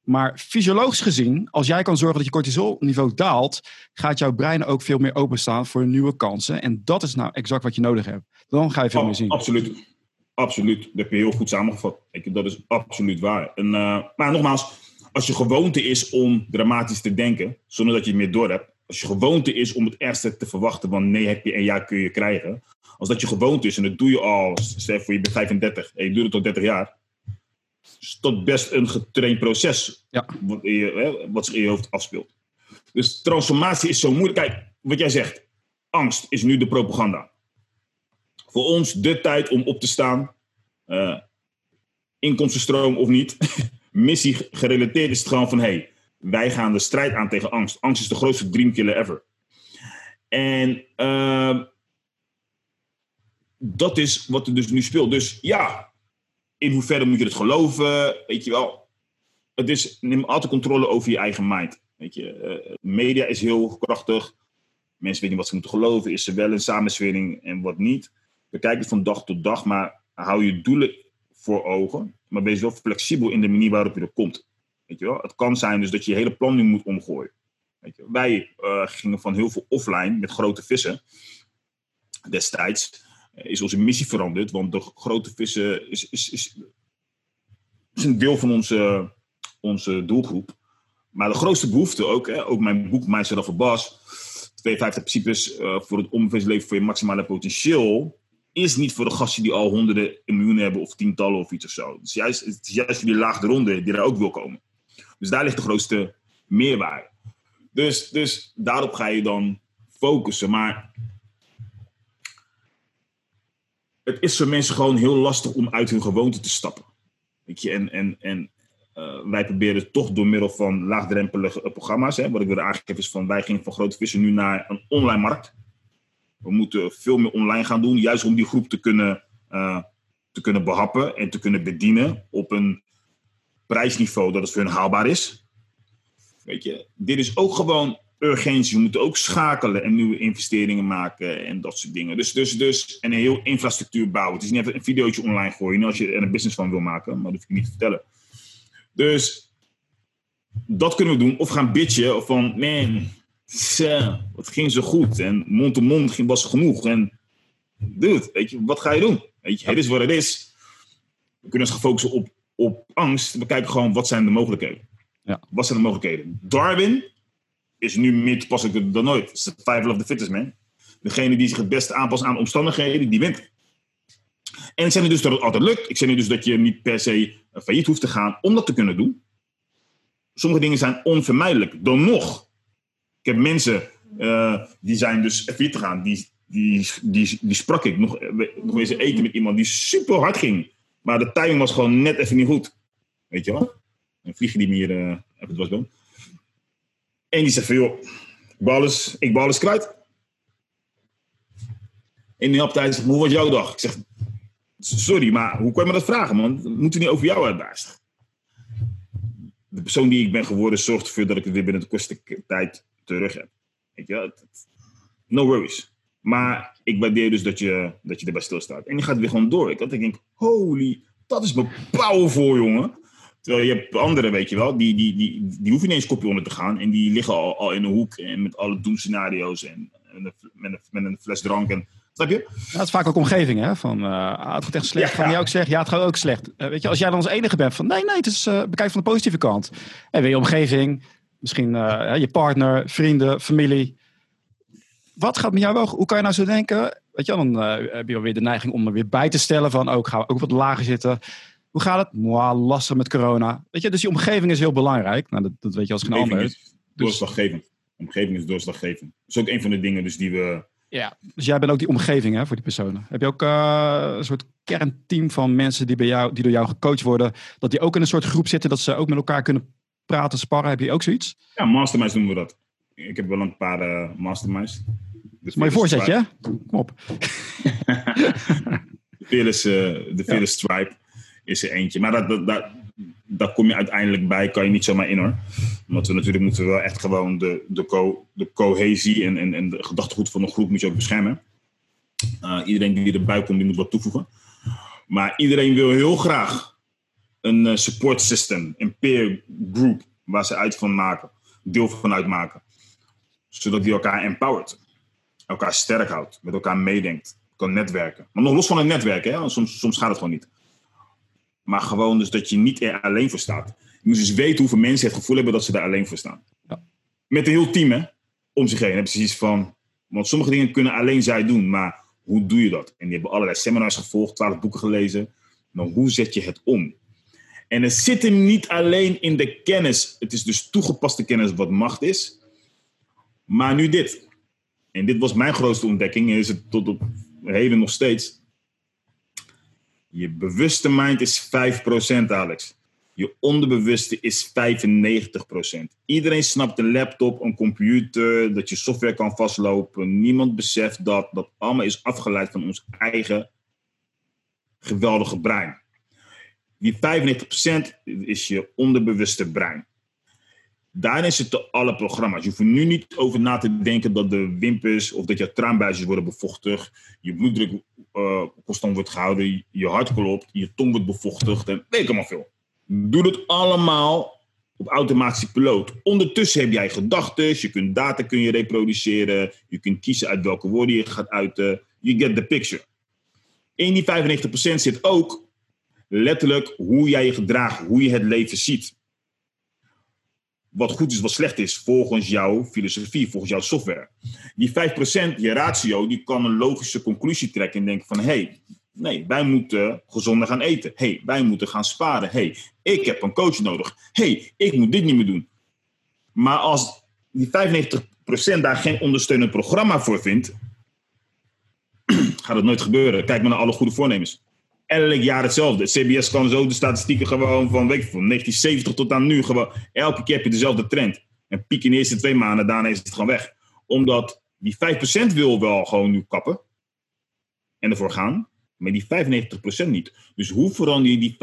[SPEAKER 1] Maar fysiologisch gezien, als jij kan zorgen dat je cortisolniveau daalt, gaat jouw brein ook veel meer openstaan voor nieuwe kansen. En dat is nou exact wat je nodig hebt. Dan ga je veel meer zien.
[SPEAKER 2] Absoluut. Absoluut. Dat heb je heel goed samengevat. Ik, dat is absoluut waar. En, uh, maar nogmaals, als je gewoonte is om dramatisch te denken, zonder dat je het meer door hebt. Als je gewoonte is om het ergste te verwachten, want nee heb je en ja kun je krijgen. Als dat je gewoonte is en dat doe je al, stel voor je bent 35 en je doet het tot 30 jaar is dat best een getraind proces. Ja. Wat, je, hè, wat zich in je hoofd afspeelt. Dus transformatie is zo moeilijk. Kijk, wat jij zegt. Angst is nu de propaganda. Voor ons de tijd om op te staan. Uh, inkomstenstroom of niet. <laughs> Missie gerelateerd is het gewoon van... hey, wij gaan de strijd aan tegen angst. Angst is de grootste dreamkiller ever. En uh, dat is wat er dus nu speelt. Dus ja, in hoeverre moet je het geloven? Weet je wel, het is, neem altijd controle over je eigen mind. Weet je, uh, media is heel krachtig. Mensen weten niet wat ze moeten geloven. Is er wel een samenswering en wat niet? We kijken van dag tot dag, maar hou je doelen voor ogen. Maar wees wel flexibel in de manier waarop je er komt. Weet je wel? Het kan zijn dus dat je je hele plan nu moet omgooien. Weet je? Wij uh, gingen van heel veel offline met grote vissen destijds is onze missie veranderd. Want de grote vissen is, is, is, een deel van onze, onze doelgroep. Maar de grootste behoefte ook, hè, ook mijn boek a Boss, 52 principes uh, voor het onbevreesd voor je maximale potentieel, is niet voor de gasten die al honderden miljoenen hebben of tientallen of iets of zo. Is juist, het is juist die laagde ronde die daar ook wil komen. Dus daar ligt de grootste meerwaarde. Dus, dus daarop ga je dan focussen. Maar het is voor mensen gewoon heel lastig om uit hun gewoonte te stappen. Weet je, en, en, en uh, wij proberen toch door middel van laagdrempelige programma's. Hè, wat ik wil aangeven is van wij gingen van grote vissen nu naar een online markt. We moeten veel meer online gaan doen, juist om die groep te kunnen, uh, te kunnen behappen en te kunnen bedienen op een prijsniveau dat het voor hun haalbaar is. Weet je, dit is ook gewoon urgentie. We moeten ook schakelen en nieuwe investeringen maken en dat soort dingen. Dus, dus, dus en een heel infrastructuur bouwen. Het is niet even een videootje online gooien als je er een business van wil maken, maar dat hoef ik niet te vertellen. Dus dat kunnen we doen. Of gaan bitchen of van, man, het ging zo goed en mond to mond was genoeg. En dude, weet je, wat ga je doen? Weet je, het is wat het is. We kunnen ons gaan focussen op, op angst. We kijken gewoon, wat zijn de mogelijkheden? Ja. Wat zijn de mogelijkheden? Darwin is nu meer toepasselijk dan nooit. Het is de survival of the fittest, man. Degene die zich het beste aanpast aan omstandigheden, die wint. En ik zeg niet dus dat het altijd lukt. Ik zeg niet dus dat je niet per se failliet hoeft te gaan om dat te kunnen doen. Sommige dingen zijn onvermijdelijk. Dan nog. Ik heb mensen die zijn dus te gaan. Die, die, die, die sprak ik nog, nog eens eten met iemand die super hard ging. Maar de timing was gewoon net even niet goed. Weet je wel? Een vliegje die meer uh, het was doen. En die zei van, joh, ik bal eens, ik kwijt. En die tijd zegt, hoe was jouw dag? Ik zeg, sorry, maar hoe kan je me dat vragen, man? Moet niet over jou hebben. De persoon die ik ben geworden zorgt ervoor dat ik het weer binnen de kortste tijd terug heb. Weet je, no worries. Maar ik waardeer dus dat je, dat je erbij stilstaat. En die gaat weer gewoon door. Ik, ik denk, holy, dat is mijn powerful, jongen. Terwijl je hebt anderen, weet je wel, die, die, die, die hoeven niet eens kopje onder te gaan. En die liggen al, al in een hoek en met alle doemscenario's en, en met, een, met een fles drank. En, snap je?
[SPEAKER 1] Ja, het is vaak ook omgeving, hè? Van, uh, het gaat echt slecht. Ja, Gaan jij ook zeggen, ja, het gaat ook slecht. Uh, weet je, als jij dan als enige bent van, nee, nee, het is, uh, bekijk van de positieve kant. En weer je omgeving, misschien je partner, vrienden, familie wat gaat met jou wel? Hoe kan je nou zo denken? Weet je, dan uh, heb je alweer de neiging om er weer bij te stellen van, ook oh, gaan we ook wat lager zitten. Hoe gaat het? Mwah, lastig met corona. Weet je, dus die omgeving is heel belangrijk. Nou, dat, dat weet je als geen ander.
[SPEAKER 2] Is doorslaggevend. Omgeving is doorslaggevend. Dat is ook een van de dingen dus die we.
[SPEAKER 1] Ja, dus jij bent ook die omgeving hè, voor die personen. Heb je ook uh, een soort kernteam van mensen die, bij jou, die door jou gecoacht worden, dat die ook in een soort groep zitten, dat ze ook met elkaar kunnen praten, sparren? Heb je ook zoiets?
[SPEAKER 2] Ja, masterminds noemen we dat. Ik heb wel een paar uh, masterminds.
[SPEAKER 1] Mooi voorzetje, hè? Kom op. <laughs>
[SPEAKER 2] de Fearless, uh, de Fearless Stripe is er eentje. Maar dat, dat, dat, daar kom je uiteindelijk bij, kan je niet zomaar in hoor. Want we natuurlijk moeten wel echt gewoon de, de, co, de cohesie en, en, en de gedachtegoed van een groep moet je ook beschermen. Uh, iedereen die erbij komt, die moet wat toevoegen. Maar iedereen wil heel graag een uh, support system, een peer group, waar ze uit van maken, deel van uitmaken. Zodat die elkaar empowert elkaar sterk houdt, met elkaar meedenkt, kan netwerken. Maar nog los van het netwerken, hè? Soms, soms gaat het gewoon niet. Maar gewoon dus dat je niet er alleen voor staat. Je moet dus weten hoeveel mensen het gevoel hebben dat ze daar alleen voor staan. Ja. Met een heel team hè, om zich heen. Hebben ze iets van, want sommige dingen kunnen alleen zij doen, maar hoe doe je dat? En die hebben allerlei seminars gevolgd, twaalf boeken gelezen. Maar hoe zet je het om? En het zit hem niet alleen in de kennis. Het is dus toegepaste kennis wat macht is. Maar nu dit. En dit was mijn grootste ontdekking, en is het tot op heden nog steeds. Je bewuste mind is 5%, Alex. Je onderbewuste is 95%. Iedereen snapt een laptop, een computer, dat je software kan vastlopen. Niemand beseft dat dat allemaal is afgeleid van ons eigen geweldige brein. Die 95% is je onderbewuste brein. Daarin zitten alle programma's. Je hoeft er nu niet over na te denken dat de wimpers of dat je traanbuisjes worden bevochtigd, je bloeddruk uh, constant wordt gehouden, je hart klopt, je tong wordt bevochtigd en weet ik allemaal veel. Doe het allemaal op automatische piloot. Ondertussen heb jij gedachten, je kunt data kun je reproduceren, je kunt kiezen uit welke woorden je gaat uiten. You get the picture. In die 95% zit ook letterlijk hoe jij je gedraagt, hoe je het leven ziet wat goed is, wat slecht is, volgens jouw filosofie, volgens jouw software. Die 5%, je ratio, die kan een logische conclusie trekken en denken van, hé, hey, nee, wij moeten gezonder gaan eten. Hey, wij moeten gaan sparen. Hey, ik heb een coach nodig. Hey, ik moet dit niet meer doen. Maar als die 95% daar geen ondersteunend programma voor vindt, <clears throat> gaat het nooit gebeuren. Kijk maar naar alle goede voornemens elk jaar hetzelfde. CBS kan zo de statistieken gewoon van, weet van 1970 tot aan nu gewoon. Elke keer heb je dezelfde trend. En piek in de eerste twee maanden, daarna is het gewoon weg. Omdat die 5% wil wel gewoon nu kappen. En ervoor gaan. Maar die 95% niet. Dus hoe verander je die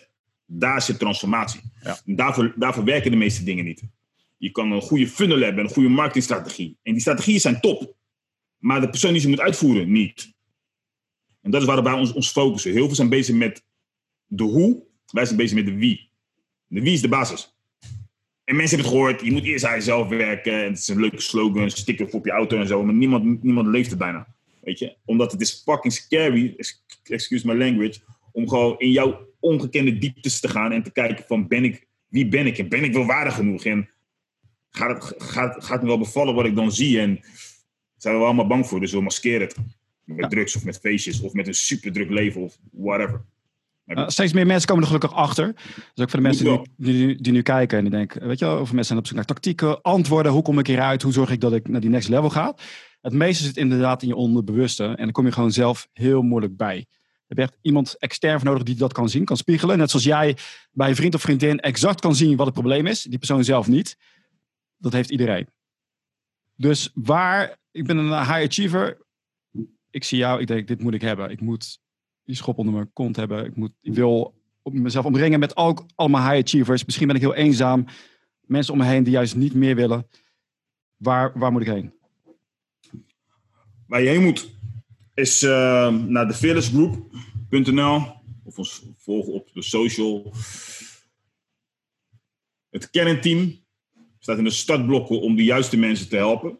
[SPEAKER 2] 95%? Daar zit transformatie. Ja. Daarvoor, daarvoor werken de meeste dingen niet. Je kan een goede funnel hebben, een goede marketingstrategie. En die strategieën zijn top. Maar de persoon die ze moet uitvoeren, niet. En dat is waar wij ons, ons focussen. Heel veel zijn bezig met de hoe, wij zijn bezig met de wie. De wie is de basis. En mensen hebben het gehoord, je moet eerst aan jezelf werken. En het is een leuke slogan, sticker op je auto en zo. Maar niemand, niemand leeft het bijna. Weet je? Omdat het is fucking scary, excuse my language, om gewoon in jouw ongekende dieptes te gaan en te kijken van ben ik, wie ben ik en ben ik wel waardig genoeg? En gaat het, gaat, gaat me wel bevallen wat ik dan zie? En zijn we allemaal bang voor, dus we maskeren het. Met drugs of met feestjes of met een super druk leven of whatever.
[SPEAKER 1] Uh, steeds meer mensen komen er gelukkig achter. Dus ook voor de mensen die, die, die, nu kijken en die denken, weet je wel, over mensen zijn op zoek naar tactieken, antwoorden, hoe kom ik hieruit, hoe zorg ik dat ik naar die next level ga. Het meeste zit inderdaad in je onderbewuste en dan kom je gewoon zelf heel moeilijk bij. Je hebt echt iemand extern voor nodig die dat kan zien, kan spiegelen. Net zoals jij bij een vriend of vriendin exact kan zien wat het probleem is, die persoon zelf niet. Dat heeft iedereen. Dus waar, ik ben een high achiever, ik zie jou, ik denk, dit moet ik hebben. Ik moet die schop onder mijn kont hebben. Ik, moet, ik wil mezelf omringen met ook allemaal high achievers. Misschien ben ik heel eenzaam. Mensen om me heen die juist niet meer willen. Waar, waar moet ik heen?
[SPEAKER 2] Waar je heen moet is uh, naar de fearlessgroup.nl of ons volgen op de social. Het kernteam staat in de startblokken om de juiste mensen te helpen.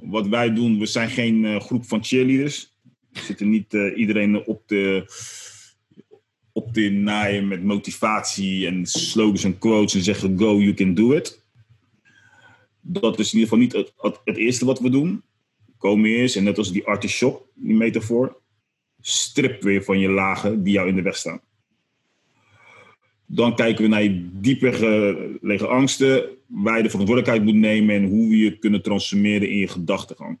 [SPEAKER 2] Wat wij doen, we zijn geen uh, groep van cheerleaders. We zitten niet uh, iedereen op de, op de naaien met motivatie en slogans en quotes en zeggen go, you can do it. Dat is in ieder geval niet het, het, eerste wat we doen. Kom eerst, en net als die artichok, die metafoor, strip weer van je lagen die jou in de weg staan. Dan kijken we naar je dieper gelegen angsten, waar je de verantwoordelijkheid moet nemen en hoe we je kunnen transformeren in je gedachtegang.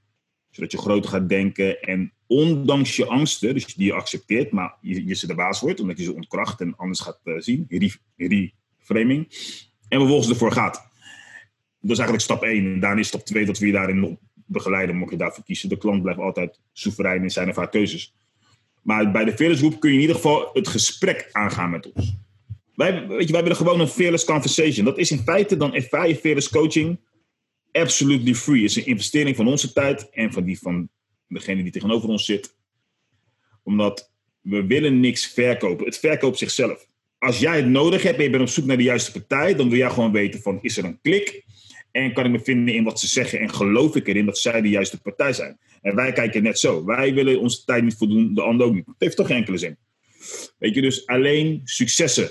[SPEAKER 2] Zodat je groter gaat denken en ondanks je angsten, dus die je accepteert, maar je, je ze de baas wordt, omdat je ze ontkracht en anders gaat uh, zien, reframing, en vervolgens ervoor gaat. Dat is eigenlijk stap 1. En daarna is stap 2 dat we je daarin nog begeleiden, mocht je daarvoor kiezen. De klant blijft altijd soeverein in zijn of haar keuzes. Maar bij de Fearless Group kun je in ieder geval het gesprek aangaan met ons. Wij, weet je, wij willen gewoon een fearless conversation. Dat is in feite, dan ervaar je fearless coaching absolutely free. Het is een investering van onze tijd en van die van degene die tegenover ons zit. Omdat we willen niks verkopen. Het verkoopt zichzelf. Als jij het nodig hebt en je bent op zoek naar de juiste partij, dan wil jij gewoon weten van is er een klik? En kan ik me vinden in wat ze zeggen en geloof ik erin dat zij de juiste partij zijn? En wij kijken net zo. Wij willen onze tijd niet voldoen, de ander ook niet. Het heeft toch geen enkele zin. Weet je, dus alleen successen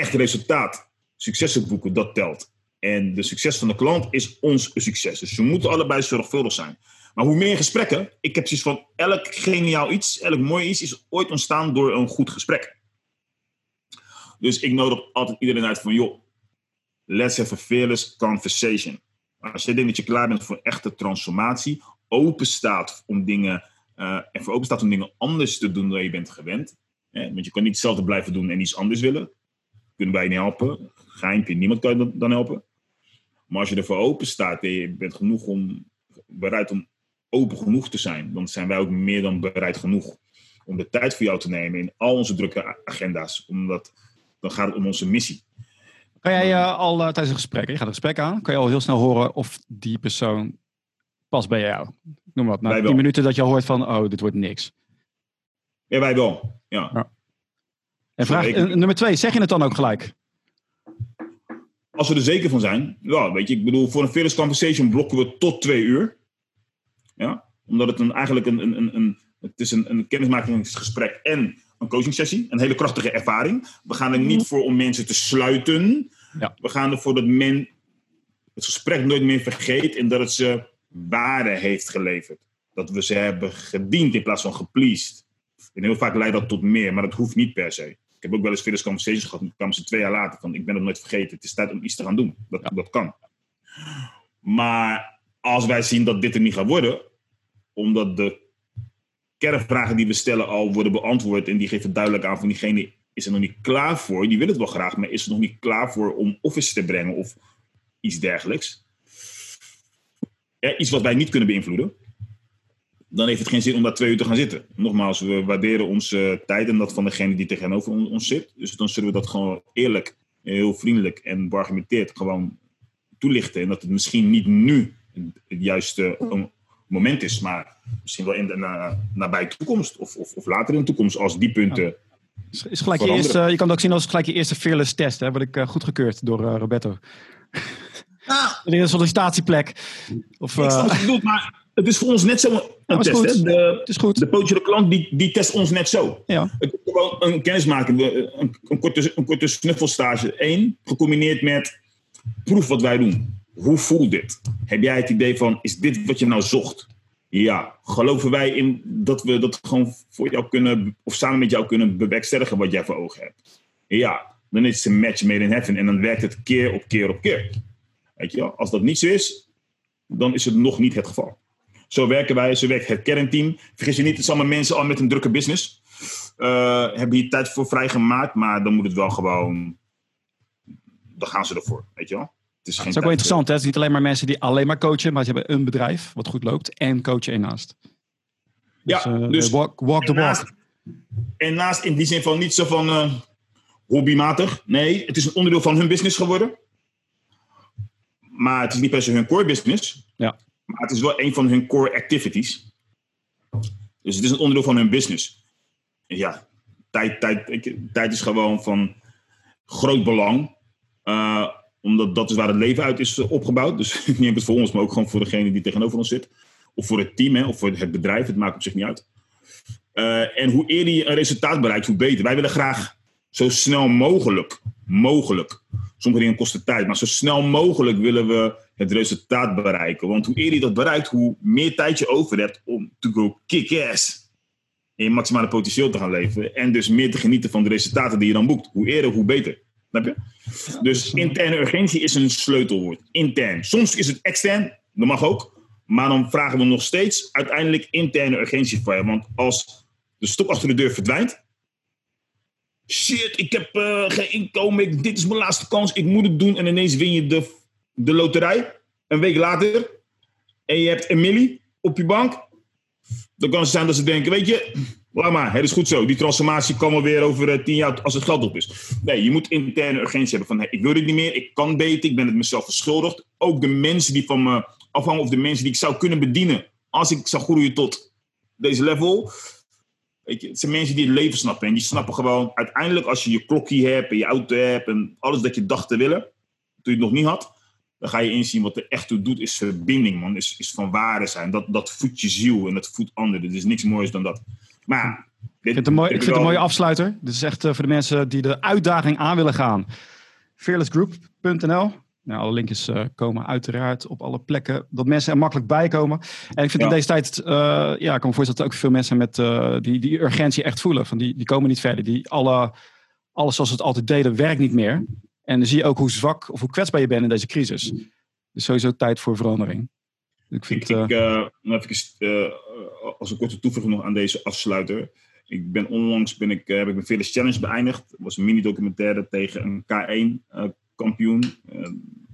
[SPEAKER 2] echt resultaat, successen boeken, dat telt. En de succes van de klant is ons succes. Dus we moeten allebei zorgvuldig zijn. Maar hoe meer gesprekken, ik heb zoiets van elk geniaal iets, elk mooi iets is ooit ontstaan door een goed gesprek. Dus ik nodig altijd iedereen uit van, joh, let's have a fearless conversation. Als je denkt dat je klaar bent voor echte transformatie, open staat om dingen, en voor open staat om dingen anders te doen dan je bent gewend. Hè? Want je kan niet hetzelfde blijven doen en iets anders willen kunnen wij niet helpen. Geimpje, niemand kan je dan helpen. Maar als je ervoor open staat en je bent genoeg om, bereid om open genoeg te zijn, dan zijn wij ook meer dan bereid genoeg om de tijd voor jou te nemen in al onze drukke agenda's. Omdat dan gaat het om onze missie.
[SPEAKER 1] Kan jij uh, al uh, tijdens een gesprek, je gaat een gesprek aan, kan je al heel snel horen of die persoon past bij jou? Noem wat, na tien minuten dat je hoort van, oh, dit wordt niks.
[SPEAKER 2] Ja, wij wel. Ja. ja.
[SPEAKER 1] En vraag nummer twee, zeg je het dan ook gelijk?
[SPEAKER 2] Als we er zeker van zijn. Ja, weet je, ik bedoel, voor een fearless conversation blokken we tot twee uur. Ja, omdat het een, eigenlijk een, een, een, het is een, een kennismakingsgesprek en een coaching sessie. Een hele krachtige ervaring. We gaan er niet mhm. voor om mensen te sluiten. Ja. We gaan ervoor dat men het gesprek nooit meer vergeet en dat het ze waarde heeft geleverd. Dat we ze hebben gediend in plaats van gepleased. En heel vaak leidt dat tot meer, maar dat hoeft niet per se. Ik heb ook wel eens Phyllis conversations gehad. Dan kwamen ze twee jaar later van, ik ben het nooit vergeten. Het is tijd om iets te gaan doen. Dat, dat kan. Maar als wij zien dat dit er niet gaat worden, omdat de kernvragen die we stellen al worden beantwoord en die geven duidelijk aan van diegene is er nog niet klaar voor. Die wil het wel graag, maar is er nog niet klaar voor om office te brengen of iets dergelijks. Ja, iets wat wij niet kunnen beïnvloeden dan heeft het geen zin om daar twee uur te gaan zitten. Nogmaals, we waarderen onze tijd en dat van degene die tegenover ons zit. Dus dan zullen we dat gewoon eerlijk, heel vriendelijk en beargumenteerd gewoon toelichten. En dat het misschien niet nu het juiste moment is, maar misschien wel in de nabije toekomst of, of, of, later in de toekomst als die punten.
[SPEAKER 1] Is gelijk je, eerste, je kan het ook zien als gelijk je eerste fearless test. Hè? Word ik uh, goedgekeurd door uh, Roberto. Ah. <laughs> een sollicitatieplek. Of,
[SPEAKER 2] uh... Ik snap wat je bedoelt, maar het is voor ons net zo een test. Hè? De,
[SPEAKER 1] het is goed.
[SPEAKER 2] De potentiële klant die, die test ons net zo. Ja. Het is gewoon een kennismaking, een, een, korte, een korte snuffelstage. Eén, gecombineerd met proef wat wij doen. Hoe voelt dit? Heb jij het idee van, is dit wat je nou zocht? Ja, geloven wij in dat we dat gewoon voor jou kunnen, of samen met jou kunnen bewerkstelligen wat jij voor ogen hebt? Ja, dan is het een match made in heaven en dan werkt het keer op keer op keer. Weet je wel? Als dat niet zo is, dan is het nog niet het geval. Zo werken wij, zo werkt het kernteam. Vergis je niet, het zijn allemaal mensen al met een drukke business. Uh, hebben hier tijd voor vrijgemaakt, maar dan moet het wel gewoon. Dan gaan ze ervoor, weet je wel.
[SPEAKER 1] Het is, geen is ook wel interessant, hè? Het is niet alleen maar mensen die alleen maar coachen, maar ze hebben een bedrijf wat goed loopt en coachen ernaast.
[SPEAKER 2] Dus, ja, uh, dus walk, walk the walk. En naast in die zin van niet zo van uh, hobbymatig. Nee, het is een onderdeel van hun business geworden. Maar het is niet per se hun core business.
[SPEAKER 1] Ja.
[SPEAKER 2] Maar het is wel een van hun core activities. Dus het is een onderdeel van hun business. ja, tijd, tijd, tijd is gewoon van groot belang. Uh, omdat dat is waar het leven uit is opgebouwd. Dus <laughs> niet enkel voor ons, maar ook gewoon voor degene die tegenover ons zit. Of voor het team, hè, of voor het bedrijf. Het maakt op zich niet uit. Uh, en hoe eerder je een resultaat bereikt, hoe beter. Wij willen graag zo snel mogelijk, mogelijk. Sommige dingen kosten tijd, maar zo snel mogelijk willen we het resultaat bereiken. Want hoe eerder je dat bereikt, hoe meer tijd je over hebt om to go kick-ass. En je maximale potentieel te gaan leven. En dus meer te genieten van de resultaten die je dan boekt. Hoe eerder, hoe beter. Snap je? Dus interne urgentie is een sleutelwoord. Intern. Soms is het extern, dat mag ook. Maar dan vragen we nog steeds uiteindelijk interne urgentie voor je. Want als de stok achter de deur verdwijnt. Shit, ik heb uh, geen inkomen. dit is mijn laatste kans. Ik moet het doen. En ineens win je de, de loterij. Een week later. En je hebt Emily op je bank. Dan kan het zijn dat ze denken: Weet je, Laat maar, het is goed zo. Die transformatie kan wel weer over uh, tien jaar als het geld op is. Nee, je moet interne urgentie hebben van hey, ik wil dit niet meer, ik kan beter, ik ben het mezelf verschuldigd. Ook de mensen die van me afhangen of de mensen die ik zou kunnen bedienen als ik zou groeien tot deze level. Weet je, het zijn mensen die het leven snappen. En die snappen gewoon uiteindelijk als je je klokje hebt en je auto hebt en alles dat je dacht te willen, toen je het nog niet had, dan ga je inzien wat er echt toe doet, is verbinding, man. Is, is van waarde zijn. Dat, dat voedt je ziel en dat voedt anderen. Er is niks moois dan dat. Maar
[SPEAKER 1] ik vind het een, mooi, ik vind het een mooie afsluiter. Dit is echt uh, voor de mensen die de uitdaging aan willen gaan. Fearlessgroup.nl. Nou, alle linkjes uh, komen uiteraard op alle plekken. Dat mensen er makkelijk bij komen. En ik vind in deze tijd, uh, ja, ik kan me voorstellen dat er ook veel mensen met die, die urgentie echt voelen. Van die, die komen niet verder. Die alle, alles zoals ze het altijd deden, werkt niet meer. En dan zie je ook hoe zwak of hoe kwetsbaar je bent in deze crisis. Dus sowieso tijd voor verandering.
[SPEAKER 2] Ik vind, ik, ik even, als een korte toevoeging nog aan deze afsluiter. Ik ben onlangs ben ik, heb ik mijn Fearless Challenge beëindigd. Het was een mini-documentaire tegen een K1-kampioen.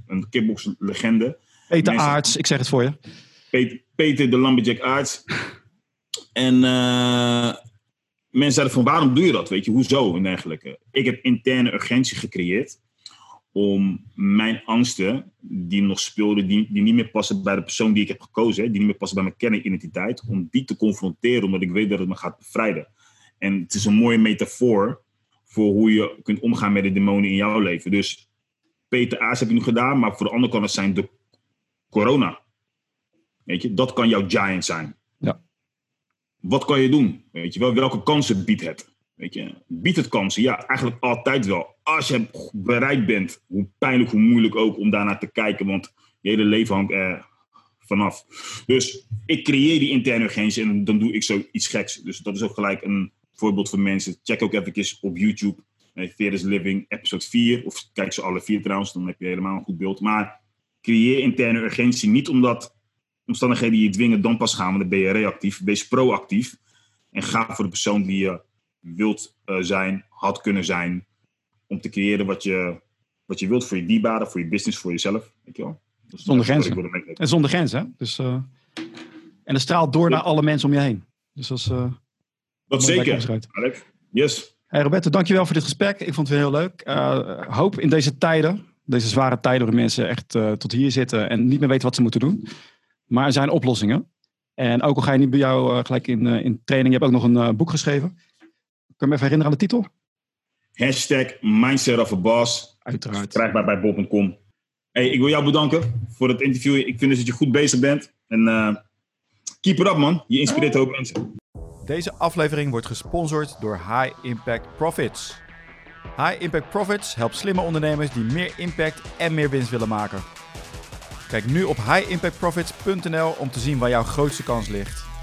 [SPEAKER 2] Een kickbox-legende.
[SPEAKER 1] Peter Mensen, Aarts, ik zeg het voor je.
[SPEAKER 2] Peter, Peter de Lumberjack Aarts. En mensen zeiden van waarom doe je dat? Weet je, hoezo en dergelijke. Ik heb interne urgentie gecreëerd om mijn angsten, die nog speelden, die, die niet meer passen bij de persoon die ik heb gekozen, die niet meer passen bij mijn kernidentiteit, om die te confronteren, omdat ik weet dat het me gaat bevrijden. En het is een mooie metafoor voor hoe je kunt omgaan met de demonen in jouw leven. Dus Peter A's heb je nu gedaan, maar voor de andere kan het zijn de corona. Weet je, dat kan jouw giant zijn.
[SPEAKER 1] Ja.
[SPEAKER 2] Wat kan je doen? Weet je wel, welke kansen biedt het? Weet je, biedt het kansen? Ja, eigenlijk altijd wel. Als je bereid bent, hoe pijnlijk, hoe moeilijk ook, om daarnaar te kijken, want je hele leven hangt er vanaf. Dus ik creëer die interne urgentie en dan doe ik zoiets geks. Dus dat is ook gelijk een voorbeeld voor mensen. Check ook even op YouTube, eh, Fearless Living, episode 4, of kijk ze alle vier trouwens, dan heb je helemaal een goed beeld. Maar creëer interne urgentie niet omdat omstandigheden je dwingen dan pas gaan, want dan ben je reactief. Wees proactief en ga voor de persoon die je wilt uh, zijn, had kunnen zijn, om te creëren wat je, wat je wilt voor je dierbaren, voor je business, voor jezelf. Weet je wel?
[SPEAKER 1] zonder grenzen. En zonder grenzen. Dus, uh, en het straalt door naar alle mensen om je heen. Dus dat is. Uh,
[SPEAKER 2] dat zeker. Alex. Yes.
[SPEAKER 1] Hey Roberto, dankjewel voor dit gesprek. Ik vond het heel leuk. Uh, hoop in deze tijden, deze zware tijden, waar mensen echt tot hier zitten en niet meer weten wat ze moeten doen. Maar er zijn oplossingen. En ook al ga je niet bij jou gelijk in, in training, je hebt ook nog een boek geschreven. Kun je me even herinneren aan de titel?
[SPEAKER 2] Hashtag Mindset of a Boss.
[SPEAKER 1] Uiteraard.
[SPEAKER 2] Krijgbaar bij Bob.com. Hey, ik wil jou bedanken voor het interview. Ik vind dus dat je goed bezig bent. En uh, keep it up, man. Je inspireert ook mensen.
[SPEAKER 1] Deze aflevering wordt gesponsord door High Impact Profits. High Impact Profits helpt slimme ondernemers die meer impact en meer winst willen maken. Kijk nu op highimpactprofits.nl om te zien waar jouw grootste kans ligt.